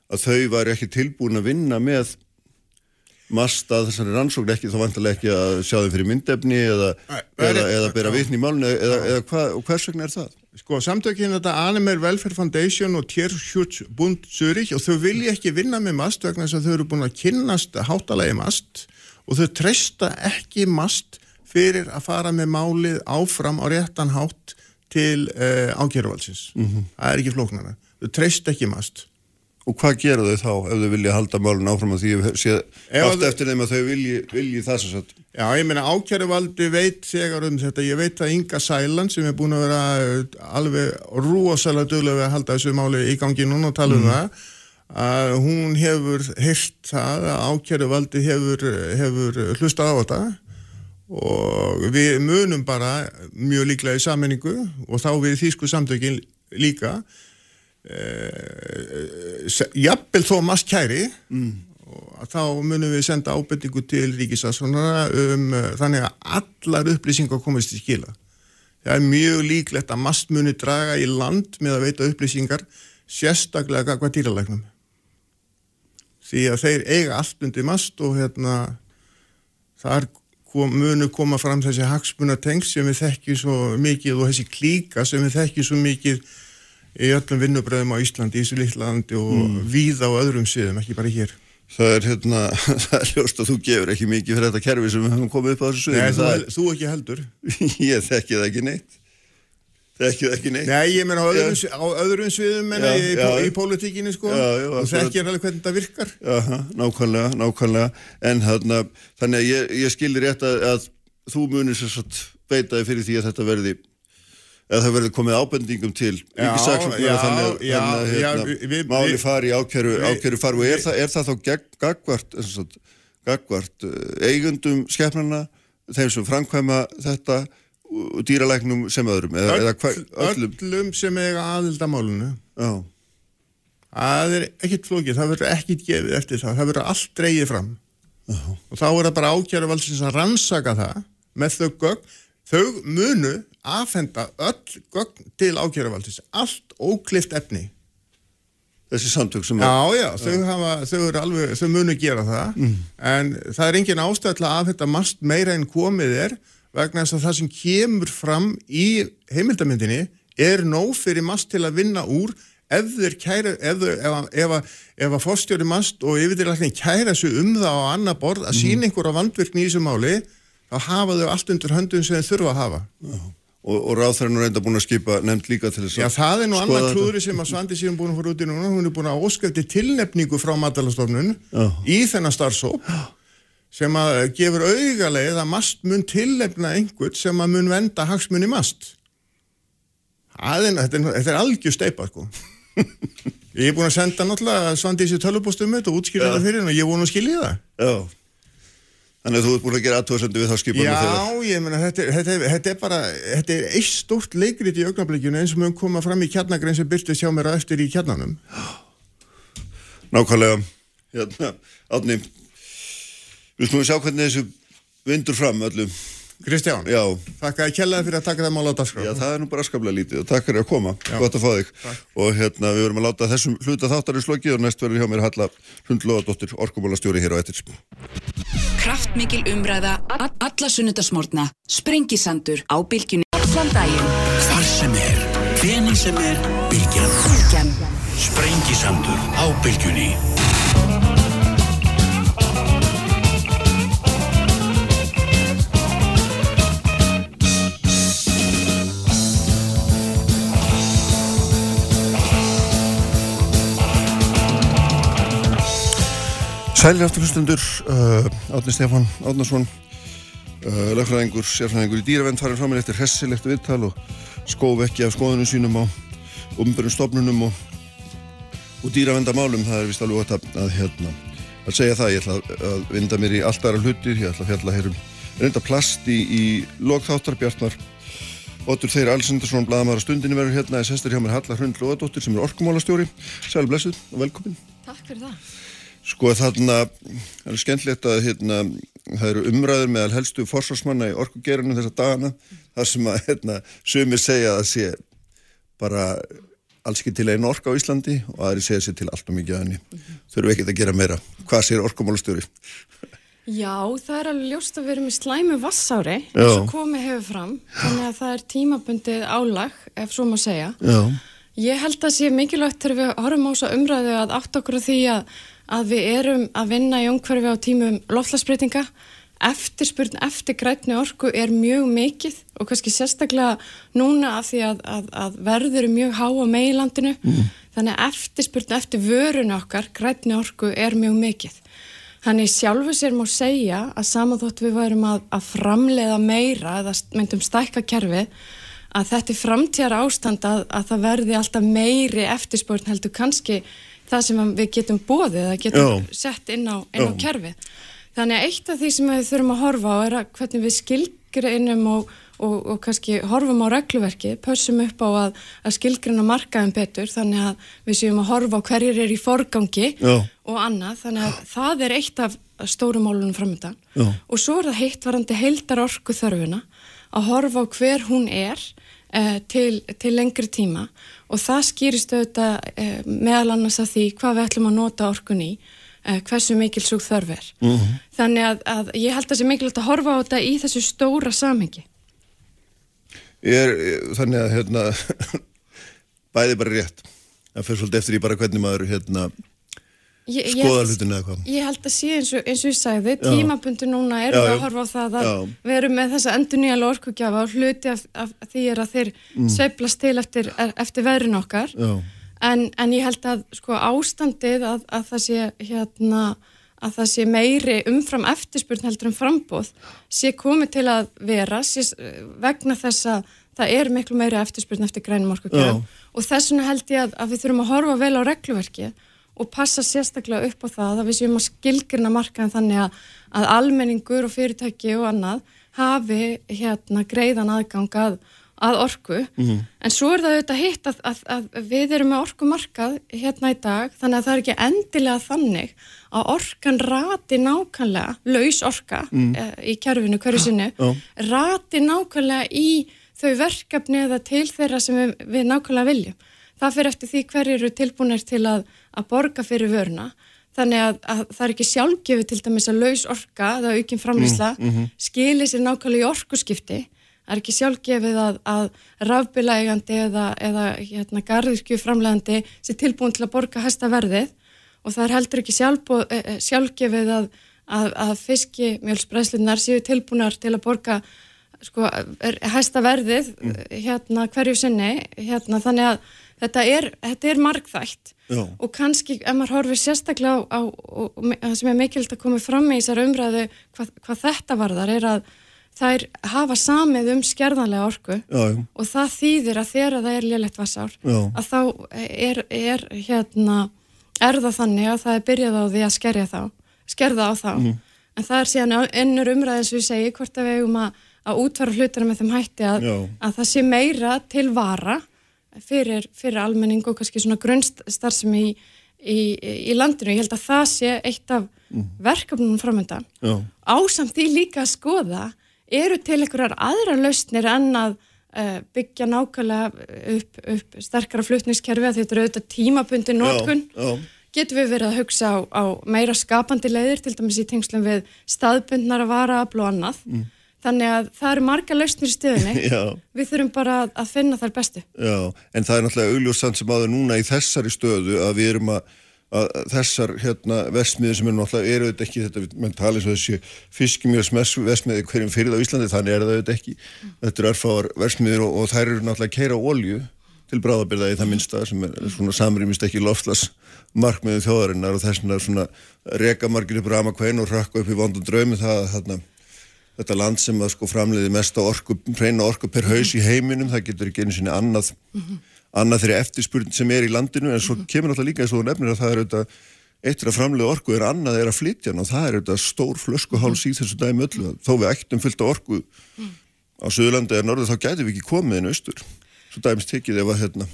að þau var ekki tilbúin að vinna með mast að þessari rannsókn ekki þá vantilega ekki að sjá þau fyrir myndefni eða, eða, eða bera vitni í málunni eða, eða hva, hvers vegna er það? Sko samtökinn þetta Animal Welfare Foundation og Tierschutzbund Zürich og þau vilja ekki vinna með mast vegna þess að þau eru búin að kynnast háttalagi mast og þau treysta ekki mast fyrir að fara með málið áfram á réttan hátt til uh, ákjæruvalsins. Mm -hmm. Það er ekki flóknara. Þau treysta ekki mast. Og hvað gera þau þá ef þau vilja halda málun áfram að því allt eftir þeim að þau vilji, vilji það svo satt? Já, ég meina ákjæruvaldi veit þegar um þetta, ég veit að Inga Sæland sem er búin að vera uh, alveg rosalega dögulega að halda þessu máli í gangi núna og tala um mm. það að hún hefur hirt það að ákjæruvaldi hefur, hefur hlustað á þetta og við munum bara mjög líklega í sammenningu og þá við þýsku samtökin líka Uh, jafnvel þó mast kæri mm. þá munum við senda ábyrningu til ríkisassonara um uh, þannig að allar upplýsingar komist í skila. Það er mjög líklegt að mast muni draga í land með að veita upplýsingar sérstaklega hvað dýralegnum. Því að þeir eiga allt undir mast og hérna þar kom, munu koma fram þessi hagsmunatengst sem við þekkjum svo mikið og þessi klíka sem við þekkjum svo mikið í öllum vinnubröðum á Íslandi, í þessu littlandi og mm. víða á öðrum siðum, ekki bara hér. Það er hérna, það er hljóst að þú gefur ekki mikið fyrir þetta kerfi sem við höfum komið upp á þessu sviðinu. Nei, þú, er... þú ekki heldur. ég þekki það ekki neitt. Þekki það ekki neitt. Nei, ég menna á öðrum, ja. á öðrum sviðum menna já, í, já, í pólitíkinni sko. Já. Og þekki alveg hvernig þetta virkar. Já, nákvæmlega, nákvæmlega. En þarna, þannig að ég, ég skilir rétt að, að þú munir sér satt beitaði fyrir því að þetta verði eða það verður komið ábendingum til ríkisaksóknara þannig að hérna, við, máli fari ákjæru, ákjæru fari og er, það, er það þá gagvart, gagvart eh, eigundum skefnarna, þeim sem framkvæma þetta dýralegnum sem öðrum eða, Öll, eða öllum. öllum sem eiga aðildamálunu það er ekkit flókið það verður ekkit gefið eftir það það verður allt dreyið fram Já. og þá er það bara ákjæru valsins að rannsaka það með þau gögn þau munu aðfenda öll gögn til ákjöruvaldis, allt óklift efni. Þessi samtök sem... Já, já, þau, hafa, þau, alveg, þau munu gera það, mm. en það er engin ástæðilega að aðfenda mast meira en komið er vegna þess að það sem kemur fram í heimildamindinni er nóg fyrir mast til að vinna úr ef þeir kæra, ef, ef, ef að fórstjóri mast og yfirleikin kæra sig um það á annar borð að mm. sína einhverja vandvirkni í þessu máli, þá hafa þau allt undir höndun sem þau þurfa að hafa. Já og, og ráþærin er reynda búin að skipa nefnd líka til þess að Já, það er nú annað klúðri sem að Svandi síðan búin að fara út í núna, hún er búin að óskæfti tilnefningu frá matalastofnun í þennan starfsóp sem að gefur augalegið að mast mun tilnefna einhvern sem að mun venda hagsmunni mast. Aðeins, þetta, er, þetta er algjör steipa sko. Ég er búin að senda náttúrulega Svandi í sér tölvupóstum og útskýra þetta fyrir henn og ég er búin að skilja það. Já Þannig að þú ert búin að gera aðtóðsöndu við þá skipanum þegar. Já, ég meina, þetta, þetta, þetta er bara, þetta er eitt stórt leikrið í augnablikjunu eins og mjög koma fram í kjarnagrein sem byrtist hjá mér að eftir í kjarnanum. Nákvæmlega, hérna, átni, við slúmum sjá hvernig þessu vindur fram öllum. Kristján, þakka að kjallaði fyrir að taka það mál á dagskrá. Já, það er nú bara skaplega lítið og takk fyrir að koma, Já. gott að fá þig. Takk. Og hérna, við verum að láta þessum hluta þáttarins slokið og næst verður hjá mér Halla Hundlóðadóttir, orkumálastjóri hér á ettir. Kraftmikil umræða, alla sunnudasmórna, sprengisandur á bylgjunni. Hvar sem er, hvena sem er, bylgjan. Sprengisandur á bylgjunni. Sælir aftur hlustundur, uh, Átni Stefán Átnarsson, uh, lögfræðingur, sérfræðingur í dýravend farin fram með eftir hessilegt viðtal og skóf ekki af skoðunum sínum á umbyrjum stofnunum og, og dýravendamálum. Það er vist alveg gott að, að, hérna, að segja það. Ég ætla að, vinda mér í allt aðra hlutir, ég ætla að fjalla hérum reynda plast í, í logþáttar Bjartmar. Otur Þeir Alsendarsson, bladamæra stundinni verður hérna, þess hestur hjá mér Halla Hrund Lóðadóttir sem er orkumálastjóri. Sæl blessuð og velkomin. Takk fyrir það. Sko þarna, það er skemmtilegt að hérna, það eru umræður meðal helstu forsvarsmanna í orkugerinu þessa dagana þar sem að hérna, sumir segja að sé bara alls ekki til einu orka á Íslandi og aðri segja sér til allt og mikið aðni. Mm -hmm. Þurfum ekki að gera meira. Hvað sér orkumálastjóri? Já, það er alveg ljóst að erum í slæmu vassári eins og komið hefur fram þannig að það er tímabundið álag ef svo maður segja. Já. Ég held að sé mikilvægt þegar við horfum á þessa umræðu að átt okkur því að að við erum að vinna í umhverfi á tímum loftlagsbreytinga eftirspurn eftir grætni orku er mjög mikið og kannski sérstaklega núna af því að, að, að verður er mjög há á meilandinu mm. þannig að eftirspurn eftir vörun okkar grætni orku er mjög mikið. Þannig sjálfu sér má segja að samanþótt við værum að, að framleiða meira eða myndum stækka kerfi að þetta er framtíðar ástand að það verði alltaf meiri eftirspurn heldur kannski það sem við getum bóðið eða getum Já. sett inn á, inn á kerfið. Þannig að eitt af því sem við þurfum að horfa á er að hvernig við skilgreinum og, og, og kannski horfum á regluverki, pössum upp á að, að skilgrina markaðin betur þannig að við séum að horfa á hverjir er í forgangi Já. og annað þannig að það er eitt af stórumálunum framöndan og svo er það heitt varandi heildar orku þörfuna að horfa á hver hún er eh, til, til lengri tíma. Og það skýrist auðvitað eh, meðal annars að því hvað við ætlum að nota orkun í eh, hversu mikil svo þörf er. Mm -hmm. þannig að, að ég held að það sé mikilvægt að horfa á þetta í þessu stóra samhengi. Er, þannig að hérna, bæði bara rétt. Það fyrir svolítið eftir í bara hvernig maður hérna, skoða hlutinu eða hvað? ég held að sé eins og, eins og ég sagði tímabundi núna er við að horfa á það að við erum með þessa endur nýja lorkugjafa og hluti af, af því er að þeir mm. sveiflast til eftir, eftir veðrin okkar. En, en ég held að sko ástandið að, að það sé hérna að það sé meiri umfram eftirspurn heldur um frambóð sé komið til að vera sé, vegna þess að það er miklu meiri eftirspurn eftir grænum orkugjöf og þess vegna held ég að, að við þurfum að horfa vel á regluverki og passa sérstaklega upp á það að við séum að skilgjurna markaðin þannig að, að almenningur og fyrirtæki og annað hafi hérna greiðan aðgang að að orku, mm -hmm. en svo er það auðvitað hitt að, að, við erum með orkumarkað hérna í dag, þannig að það er ekki endilega þannig að orkan rati nákvæmlega, laus orka mm. e, í kjærfinu hverju sinni ja, rati nákvæmlega í þau verkefni eða til þeirra sem við, við nákvæmlega viljum. Það fyrir eftir því hverju eru tilbúinir til að, að borga fyrir vöruna, þannig að það er ekki sjálfgefi til dæmis að laus orka, er aukinn framlýsla, mm -hmm. skilir sér nákvæmlega í orkuskipti Það er ekki sjálfgefið að, að rafbilægandi eða, eða hérna, garðirkju framlegandi sé tilbúin til að borga hæsta verðið og það er heldur ekki sjálfbú, eh, eh, sjálfgefið að, að, að fiskimjölsbræslunar séu tilbúinar til að borga sko, hæsta verðið mm. hérna, hverju sinni hérna, þannig að þetta er, þetta er margþægt Já. og kannski ef maður horfið sérstaklega á, á það sem er mikilvægt að koma fram í þessar umræðu hvað, hvað þetta varðar er að þær hafa samið um skerðanlega orku já, já. og það þýðir að þegar það er lélætt vassár að þá er, er hérna er það þannig að það er byrjað á því að skerja þá skerða á þá mm. en það er síðan ennur umræðis við segi hvort að við eigum að, að útvara hlutina með þeim hætti að, að það sé meira til vara fyrir, fyrir almenning og kannski svona grunnstar sem í, í, í landinu, ég held að það sé eitt af mm. verkefnunum framöndan ásamt í líka að skoða eru til einhverjar aðra lausnir en að uh, byggja nákvæmlega upp, upp sterkara flutningskerfi að þetta eru auðvitað tímabundi nótkun getur við verið að hugsa á, á meira skapandi leiðir til dæmis í tengslum við staðbundnar að vara að bló annað. Mm. Þannig að það eru marga lausnir í stöðinni við þurfum bara að finna þær bestu. Já, en það er náttúrulega augljóðsamt sem áður núna í þessari stöðu að við erum að að þessar hérna versmiði sem er náttúrulega, eru þetta ekki þetta, mann tala eins og þessi fiskimjöls versmiði hverjum fyrir það á Íslandi, þannig er það ekki. Þetta eru erfáar versmiðir og, og þær eru náttúrulega að keira ólju til bráðabyrða í það minnsta sem er svona samrýmist ekki loftlas markmiðu þjóðarinnar og þess vegna svona rekamargir upp rama kvein og rakka upp í vondum draumi það þarna þetta land sem að sko framleiði mest á orku, reyna orku per haus í heiminum, það getur ekki einu sinni annað annað þeirri eftirspurn sem er í landinu en svo kemur alltaf líka eins og nefnir að það er auðvitað eitt er að framlega orku en annað er að flytja og það er auðvitað stór flöskuháls í þessu dæmi öllu þó við ættum fylgta orku mm. á Suðurlandi eða Norður þá gæti við ekki komið inn austur svo dæmis tekið ef að hérna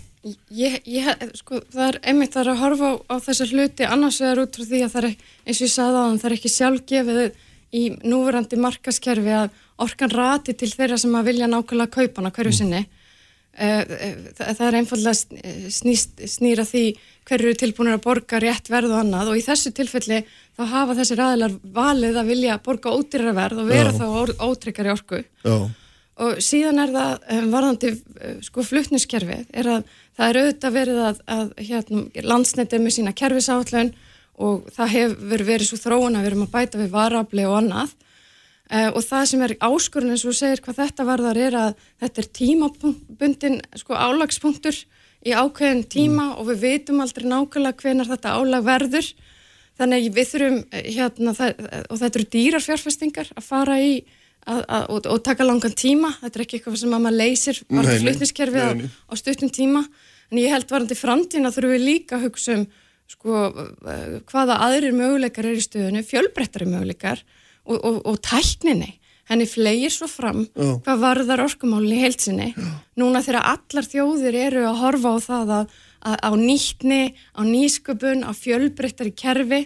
Ég, ég, sko, það er einmitt það er að horfa á, á þessar hluti annars vegar út frá því að það er, eins og ég sagði á þann, það er ekki sjálfgefið í núverandi markaskerfi að orkan rati til þeirra sem að vilja nákvæmlega kaupana hverju mm. sinni. Eh, eh, það er einfallega eh, snýra því hverju eru tilbúinir að borga rétt verð og annað og í þessu tilfelli þá hafa þessir aðilar valið að vilja borga ódýrara verð og vera Já. þá ótryggari orku Já. og síðan er það varðandi sko fluttniskerfið er að það er auðvitað verið að, að hérna, landsnetið með sína kerfisállun og það hefur verið svo þróun að við erum að bæta við varabli og annað. Uh, og það sem er áskurinn eins og segir hvað þetta varðar er að þetta er tímabundin sko álagspunktur í ákveðin tíma mm. og við veitum aldrei nákvæmlega hvenar þetta álag verður. Þannig við þurfum eh, hérna það, og þetta eru dýrar fjárfestingar að fara í að, að, og, og taka langan tíma, þetta er ekki eitthvað sem að maður leysir varða flutniskerfið á, á stuttum tíma. En ég held varðandi framtína þurfum við líka að hugsa um sko hvaða aðrir möguleikar er í stöðinu, fjölbrettari möguleikar og, og, og tækninni henni flegir svo fram Já. hvað varðar orkumálinn í heilsinni núna þegar allar þjóðir eru að horfa á það að, að á nýttni, á nýsköpun á fjölbreyttari kerfi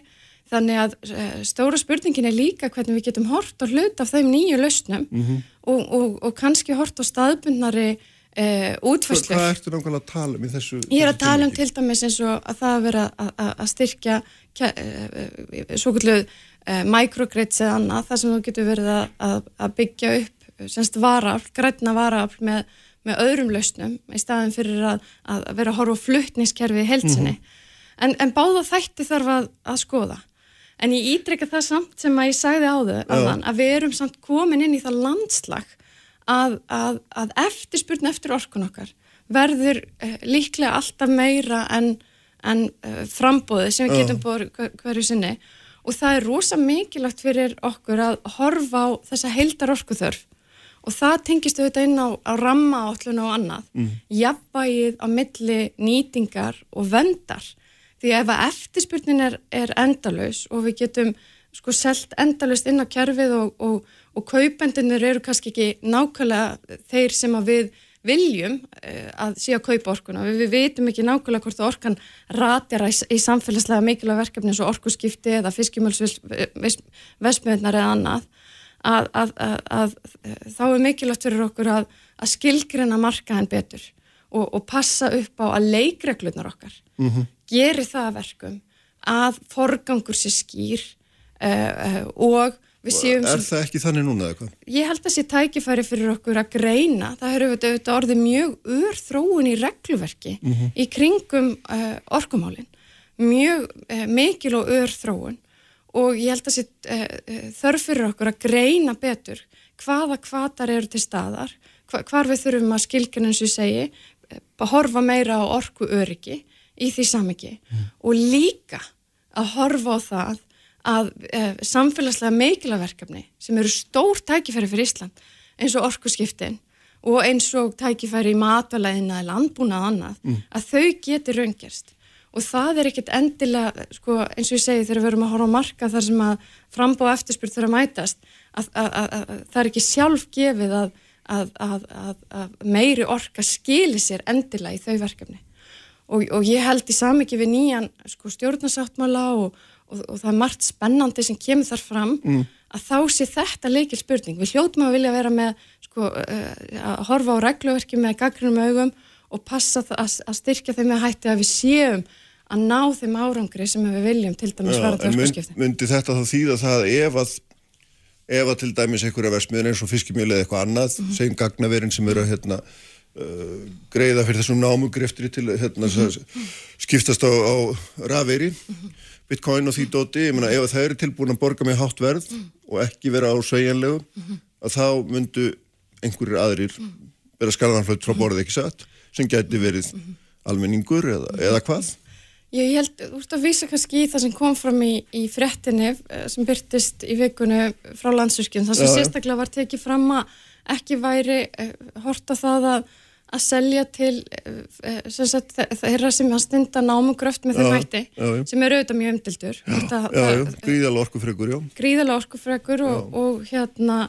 þannig að uh, stóra spurningin er líka hvernig við getum hort og hlut af þeim nýju lausnum mm -hmm. og, og, og kannski hort á staðbundnari uh, útfæslu. Hvað ertu nákvæmlega að tala um í þessu? Ég er að tala um til dæmis eins og að það að vera að styrkja uh, svo kvöldu uh, microgrids eða annað, það sem þú getur verið að, að, að byggja upp semst varafl, græna varafl með, með öðrum lausnum í staðin fyrir að, að vera að horfa fluttningskerfi í helsinni. Mm -hmm. en, en báða þætti þarf að skoða. En ég ídreika það samt sem að ég sagði á þau aðan, að við erum samt komin inn í það landslag að, að, að eftirspurn eftir orkun okkar verður eh, líklega alltaf meira en, en eh, frambóði sem við getum búið hverju sinni. Og það er rosa mikilvægt fyrir okkur að horfa á þessa heildar orkuþörf og það tengist auðvitað inn á, á ramma átlun og annað, mm. jafnvægið á milli nýtingar og vendar, því ef að eftirspurnin er, er endalus og við getum sko selt endalust inn á kerfið og, og, og kaupendunir eru kannski ekki nákvæmlega þeir sem að við viljum uh, að sé að kaupa orkuna. Við, við veitum ekki nákvæmlega hvort orkan ratir í, samfélagslega mikilvæg verkefni eins og orkuskipti eða fiskjumölsvesmiðnar eða annað að, að, að þá er mikilvægt fyrir okkur að skilgrina marka henn betur og, og passa upp á að leikreglunar okkar mm -hmm. gerir það verkum að forgangur sér skýr uh, uh, og Er það ekki þannig núna eða hvað? Ég held að það sé tækifæri fyrir okkur að greina. Það eru auðvitað orðið mjög ur þróun í regluverki mm -hmm. í kringum uh, orkumálinn. Mjög uh, mikil og ur þróun og ég held að það sé uh, þörf fyrir okkur að greina betur hvaða kvatar eru til staðar, hva, hvar við þurfum að skilgjana eins og segi, að horfa meira á orku öryggi í því samiki mm. og líka að horfa á það að eh, samfélagslega meikilaverkefni sem eru stór tækifæri fyrir Ísland eins og orkuskiptin og eins og tækifæri í matvælæðina eða landbúnað annað, mm. að þau getur raungerst og það er ekkert endilega, sko, eins og ég segi þegar við verum að horfa á marka þar sem að frambá eftirspurt þurfa að mætast að, að, að, að það er ekki sjálf gefið að meiri orka skili sér endilega í þau verkefni og, og ég held í samiki við nýjan sko, stjórnarsáttmála og og, og það er margt spennandi sem kemur þar fram mm. að þá sé þetta leikil spurning. Við hljóttum að vilja vera með sko, uh, að horfa á regluverki með gaggrinum augum og passa að, að styrkja þeim með hætti að við séum að ná þeim árangri sem við viljum til dæmis vera til orkusskipti. Myndi þetta þá þýða það ef að, ef að til dæmis einhverja versmiðin eins og fiskimjöli eða eitthvað annað, mm -hmm. segjum gagnaverin sem eru að hérna, uh, greiða fyrir þessum námugriftri til hérna, mm -hmm. skiptast á, á rafeyri -hmm bitcoin og því dóti, ég meina ef það eru tilbúin að borga með hátt verð mm. og ekki vera á sveigjanlegu mm -hmm. að þá myndu einhverjir aðrir vera skarðanflögt frá borðið ekki satt sem geti verið almenningur eða, eða hvað? Ég held, þú ert að vísa kannski í það sem kom fram í, í frettinni eh, sem byrtist í vikunni frá landsurskjum, þar sem ja, sérstaklega var tekið fram að ekki væri uh, horta það að að selja til uh, sagt, þeirra sem að stunda námugröft með þeim hætti sem eru auðvitað mjög umdildur gríðala orkufregur gríðala orkufregur og, og hérna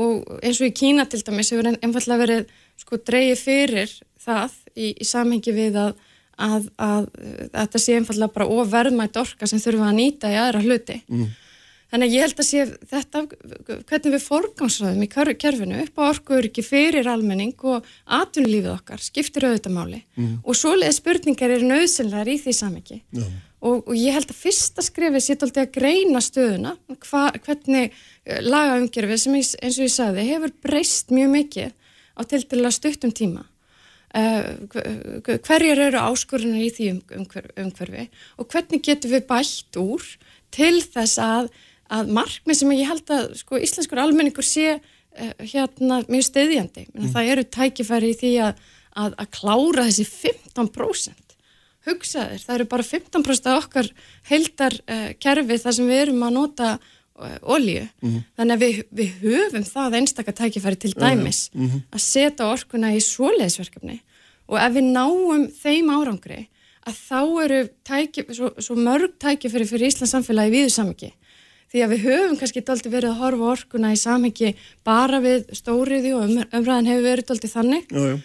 og eins og í Kína til dæmis hefur einfallega verið sko dreyið fyrir það í, í samhengi við að, að, að, að þetta sé einfallega bara ofverðmætt orka sem þurfum að nýta í aðra hluti. Mm. Þannig að ég held að sé þetta, hvernig við forgámsraðum í kerfinu upp á orkuöryggi fyrir almenning og atvinnulífið okkar skiptir auðvitaðmáli mm. og svoleiði spurningar eru nöðsynlegar í því samiki yeah. og, og ég held að fyrsta skrefið sétt aldrei að greina stöðuna, hva, hvernig eh, lagaumgerfið sem ég, eins og ég sagði hefur breyst mjög mikið á til til að stuttum tíma. Uh, hverjar eru áskorunir í því umhverfi og hvernig getur við bætt úr til þess að að markmið sem ég held að sko, íslenskur almenningur sé uh, hérna mjög stiðjandi. Mm. Það eru tækifæri í því að, að, að klára þessi 15%. Hugsaðir, það eru bara 15% af okkar heldar uh, kerfi þar sem við erum að nota uh, olju. Mm. Þannig að við, við höfum það einstakar tækifæri til dæmis mm -hmm. að setja orkuna í svoleiðisverkefni og ef við náum þeim árangri að þá eru tæki, svo, svo mörg tækifæri fyrir Íslands samfélagi viðu samiki því að við höfum kannski daldi verið að horfa orkuna í samhengi bara við stóriði og um, umræðan hefur verið daldi þannig jú, jú.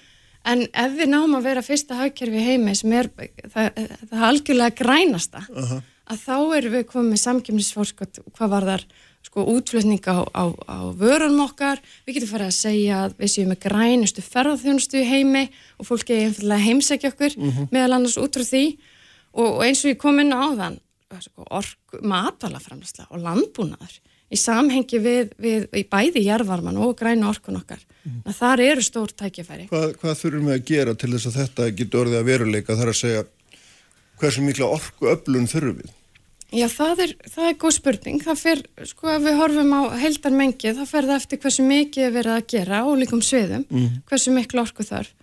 en ef við náum að vera fyrsta hagkerfi heimi sem er það, það algjörlega grænasta uh -huh. að þá erum við komið með samkjöfnisforskot hvað var þar sko útflutning á, á, á vörunum okkar við getum farið að segja að við séum með grænustu ferðarþjónustu heimi og fólki er einfallega heimsækja okkur uh mhm. -huh. meðal annars út frá því og, og eins og ég kom inn á þann sko, ork, matalaframlæsla og landbúnaður í samhengi við, við í bæði jærvarman og græna orkun okkar. Mm. Þar eru stór tækifæri. Hvað, hvað þurfum við að gera til þess að þetta getur orðið að veruleika þar að segja hversu mikla orku öflun þurfum við? Já, það er, það er góð spurning. Það fer, sko, ef við horfum á heldar mengi, það fer það eftir hversu mikið er verið að gera á líkum sviðum, mm. hversu miklu orku þarf.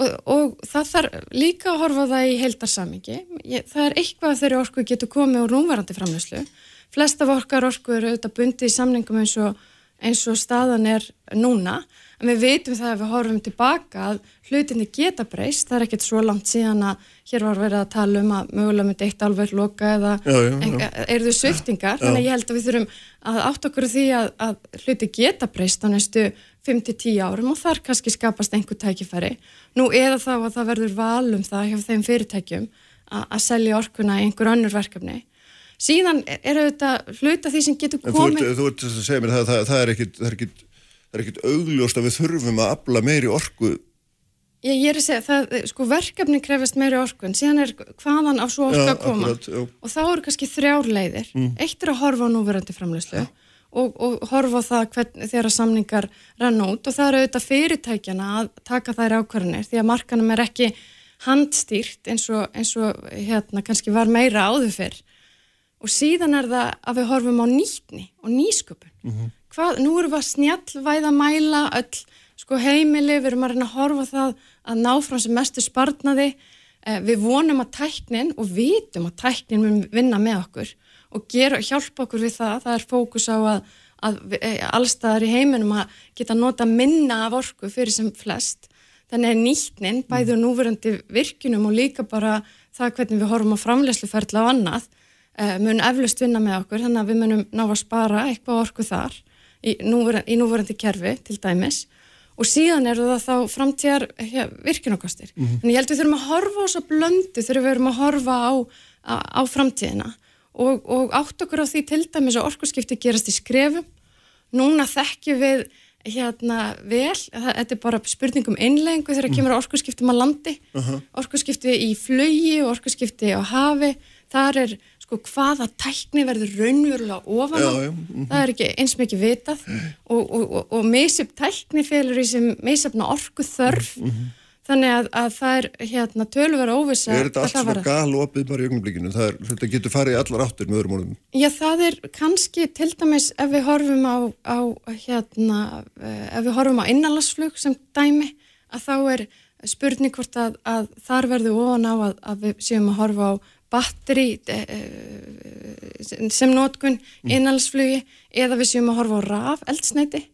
Og, og það þarf líka að horfa það í heildarsamingi. Það er eitthvað þegar orku getur komið úr núvarandi framlöslu. Flest af okkar orku eru auðvitað bundið í samningum eins og, eins og staðan er núna. En við veitum það að við horfum tilbaka að hlutinni geta breyst. Það er ekkert svo langt síðan að hér var verið að tala um að mögulega myndi eitt alveg loka eða er þau sviftingar. Þannig ég held að við þurfum að átt okkur því að, að hluti geta breyst á næstu 5-10 árum og þar kannski skapast einhver tækifæri. Nú eða þá að það verður valum það hjá þeim fyrirtækjum að selja orkuna í einhver önnur verkefni. Síðan er auðvitað hluta því sem getur komið... Þú ert að segja mér það, það, það er ekkit, ekkit augljóst að við þurfum að afla meiri orku. Ég, ég er að segja, það, sko verkefni krefast meiri orku en síðan er hvaðan á svo orku að koma. Akkurat, og þá eru kannski þrjár leiðir. Mm. Eitt er að horfa á núverandi framleyslu. Já og, og horfa það hvern, þegar samningar rann út. Og það eru auðvitað fyrirtækjana að taka þær ákvarðanir því að markanum er ekki handstýrt eins og, eins og hérna kannski var meira áður fyrr. Og síðan er það að við horfum á nýtni og nýsköpun. Mm -hmm. Hvað, nú erum við að snjallvæða mæla öll sko heimili, við erum að reyna að horfa það að ná frá sem mestu spartnaði eh, við vonum að tæknin og vitum að tæknin mun vinna með okkur og gera, hjálpa okkur við það, það er fókus á að, að e, allstaðar í heiminum að geta nota minna af orku fyrir sem flest. Þannig að bæður mm. núverandi virkunum og líka bara það hvernig við horfum á framlegsluferðla og annað, uh, mun eflust vinna með okkur, þannig að við munum ná að spara eitthvað orku þar í núverandi, í núverandi kerfi til dæmis og síðan eru það þá framtíðar ja, virkunokostir. Mm -hmm. Þannig ég held við þurfum að horfa á þessa blöndu þegar við erum að horfa á, á, á framtíðina og, og átt okkur á því til dæmis að orkuskipti gerast í skrefum. Núna þekkjum við hérna vel, þetta er bara spurningum innlengu þegar mm. kemur orkuskipti maður landi, uh -huh. orkuskipti í flögi og orkuskipti á hafi, þar er sko hvaða tækni verður raunverulega ofan já. Mm -hmm. það er ekki eins mikið vitað og, og, og, og meðsip tækni félur í sem meðsipna orku þörf mm -hmm. Þannig að, að það er hérna tölvera óvisa. Er þetta allt svona galopið bara í ögnublikinu? Þetta getur farið allar áttur með öðrum orðum? Já, það er kannski til dæmis ef við horfum á, á hérna, eh, ef við horfum á innanlandsflug sem dæmi, að þá er spurning hvort að, að þar verður ofan á að, að við séum að horfa á batteri e, e, sem nótkunn mm. innanlandsflugi eða við séum að horfa á raf, eldsneiti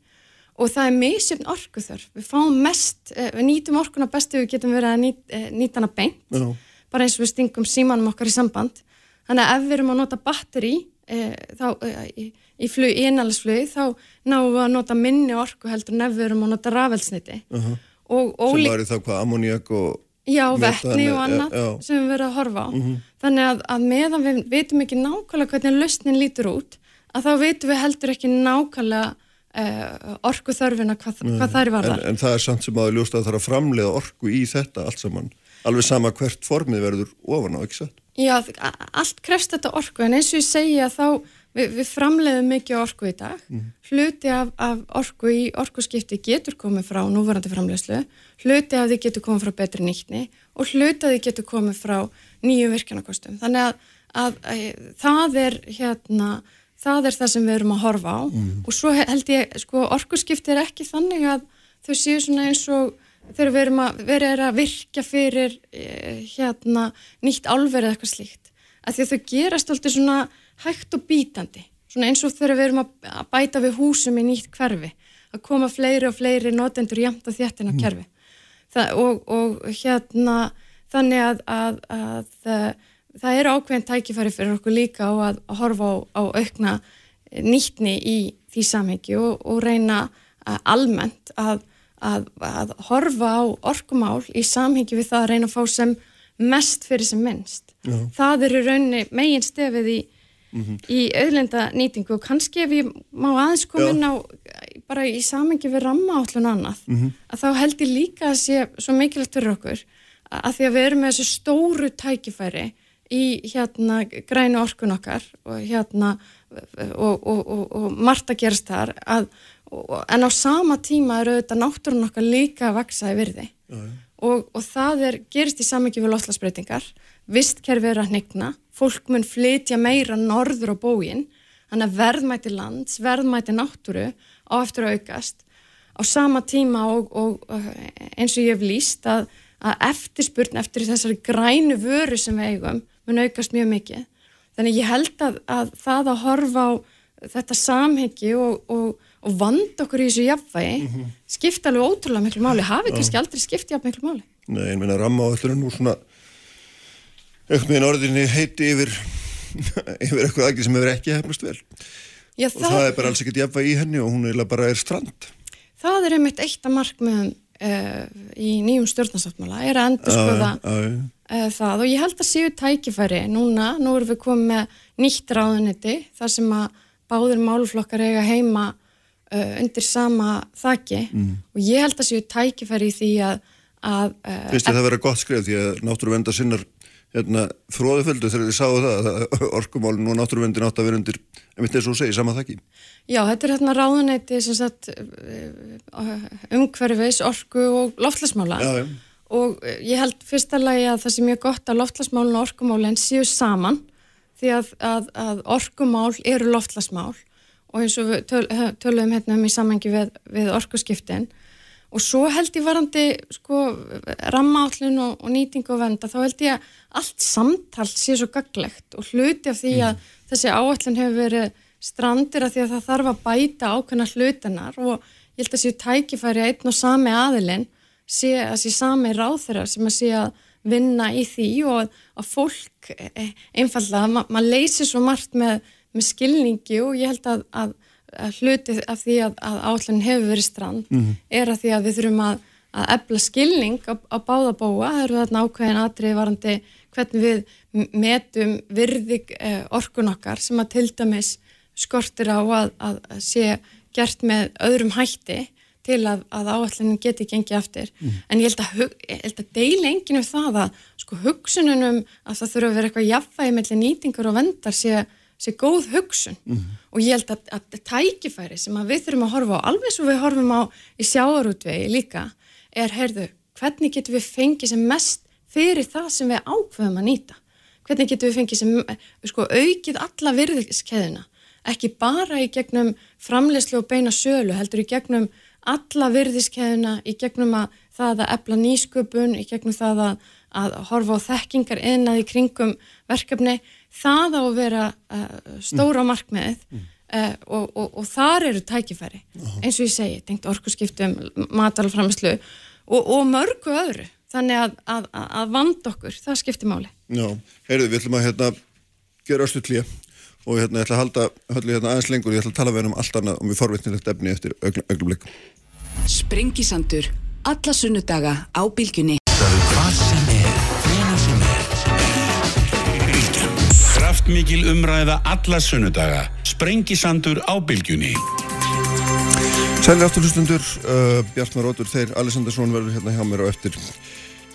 og það er misjöfn orkuþörf. Við fáum mest, eh, við nýtum orkuna best ef við getum verið að nýt, eh, nýta hana beint, Já. bara eins og við stingum símanum okkar í samband. Þannig að ef við erum að nota batteri e, þá, e, í, í, flug, í einhalsflug þá náum við að nota minni orku heldur en ef við erum að nota rafelsniti. Uh -huh. og, og sem var í þá hvað ammoniak og... Já, vettni og annað ja, sem við verðum að horfa á. Mhm. -huh. Þannig að, að meðan við veitum ekki nákvæmlega hvernig lausnin lítur út, að þá veitum við heldur ekki nákvæmlega uh, orku þörfina hvað, hvað það er varðar. En, en það er samt sem að ljósta að það er að framlega orku í þetta allt saman, alveg sama hvert formið verður ofan á, ekki satt? Já, allt krefst þetta orku en eins og ég segja þá við, við framleiðum mikið orku í dag mm. hluti af, af orku í orkuskipti getur komið frá núvarandi framleiðslu hluti af því getur komið frá betri nýttni og hluti af því getur komið frá nýju virkjanakostum þannig að, að, að það er hérna það er það sem við erum að horfa á. Mm. og svo held ég, sko, orkurskipti er ekki þannig að þau séu svona eins og þegar við erum að vera að virka fyrir eh, hérna nýtt álverið eitthvað slíkt. Að því að þau gerast alltaf svona hægt og bítandi, svona eins og þegar við erum að bæta við húsum í nýtt hverfi. Að koma fleiri og fleiri notendur jæmt á þéttina mm. hverfi það, og, og hérna þannig að, að, að það er ákveðin tækifæri fyrir okkur líka á að, að horfa á, á aukna nýttni í því samhengi og, og reyna uh, almennt að, að, að horfa á orkumál í samhengi við það að reyna að fá sem mest fyrir sem minnst. Já. Það eru raunni megin stefið í, mm -hmm. í auðlenda nýtingu og kannski ef ég má aðeins koma inn á bara í samhengi við ramma állun annað mm -hmm. að þá held ég líka að sé svo mikilvægt fyrir okkur að því að við erum með þessu stóru tækifæri í hérna grænu orkun okkar og hérna og, og, og, og margt að gerast þar að, en á sama tíma eru þetta náttúrun okkar líka að vaksa í virði. Já, já. Og, og það er, gerist í sammyggi við loslasbreytingar, vistkerfi er að negna, fólk mun flytja meira norður á bógin, þannig að verðmæti lands, verðmæti náttúru á eftir að aukast. Á sama tíma og, og eins og ég hef líst að, að eftirspurn eftir þessari grænu vöru sem við eigum mun aukast mjög mikið. Þannig ég held að, að það að horfa á þetta samhengi og, og og vand okkur í þessu jafnvægi mm -hmm. skipta alveg ótrúlega miklu máli. Hafi kannski aldrei skipt jafn miklu máli. Nei, en minna ramma á öllur nú svona aukn meðan orðinni heiti yfir yfir eitthvað aðgið sem hefur ekki hefnast vel. Já, og það, það er bara alls ekkert jafnvægi í henni og hún er bara er strand. Það er einmitt eitt af markmiðum uh, í nýjum stjórnarsáttmála er að endur skoða það. Og ég held að séu tækifæri núna, nú erum við komið með nýtt ráðuniti þar sem að báður málflokkar eiga heima uh, undir sama þakki mm. og ég held að séu tækifæri í því að, að uh, Fyrst ég það vera gott skrif því að náttúruvenda sinnar hérna, fróðuföldu þegar þið sáðu það að orkumálun og náttúruvendin átt að vera undir en mitt er svo að segja sama þakki Já, þetta er hérna ráðunæti uh, umhverfis, orku og loftlasmála já, já. Og ég held fyrsta lagi að það sé mjög gott að loftlasmálun og orkumálun séu saman því að, að, að orkumál eru loftlasmál og eins og við töl, töluðum hérna um í samhengi við, við orkuskiptin. Og svo held ég varandi sko rammaállun og, og nýting og venda þá held ég að allt samtalt sé svo gaglegt og hluti af því að mm. þessi áallun hefur verið strandir af því að það þarf að bæta ákveðna hlutanar og ég held að séu tækifæri að einn og sami aðilinn sé að sé sami ráþurra sem að sé að vinna í því og að fólk e, einfallega, ma maður leysir svo margt með með skilningi og ég held að, að, að hluti af því að, að áallin hefur verið strand mm -hmm. er að því að við þurfum að, að ebla skilning á, á báða bóa, það eru þarna ákveðin aðrið varandi hvernig við metum virðig eh, orkun okkar sem að til dæmis skortir á að sé gert með öðrum hætti til að, að áallinu geti gengið aftur mm. en ég held að, að deila enginn um það að sko hugsununum að það þurfa að vera eitthvað jafnvægi mellir nýtingar og vendar sé sé góð hugsun. Mm og ég held að, að tækifæri sem að við þurfum að horfa á alveg svo við horfum á í sjáarútvegi líka er, heyrðu, hvernig getum við fengið sem mest fyrir það sem við ákveðum að nýta? Hvernig getum við fengið sem sko, aukið alla virðiskeðina ekki bara í gegnum framlegslu og beina sölu, heldur í gegnum alla virðiskeðina, í gegnum að það að epla nýsköpun, í gegnum það að, að horfa á þekkingar innað í kringum verkefni það á að vera uh, stóra mm. markmiðið mm. uh, og, og, og þar eru tækifæri -huh. eins og ég segi, tengt orkusskiptum matalframislu og, og mörgu öðru, þannig að, að, að vand okkur, það skiptir máli Já, heyrðu, við ætlum að hérna gera östu klíja og hérna ég ætla að halda höllu hérna aðeins lengur, ég ætla að tala við um allt annað og við forvittnilegt efni eftir öglublik Sprengisandur alla sunnudaga á bylgunni kraftmikil umræða alla sunnudaga. Sprengisandur á bylgjunni. Sæli afturlustundur, uh, Bjartmar Rótur, þeir Alessandarsson verður hérna hjá mér á eftir.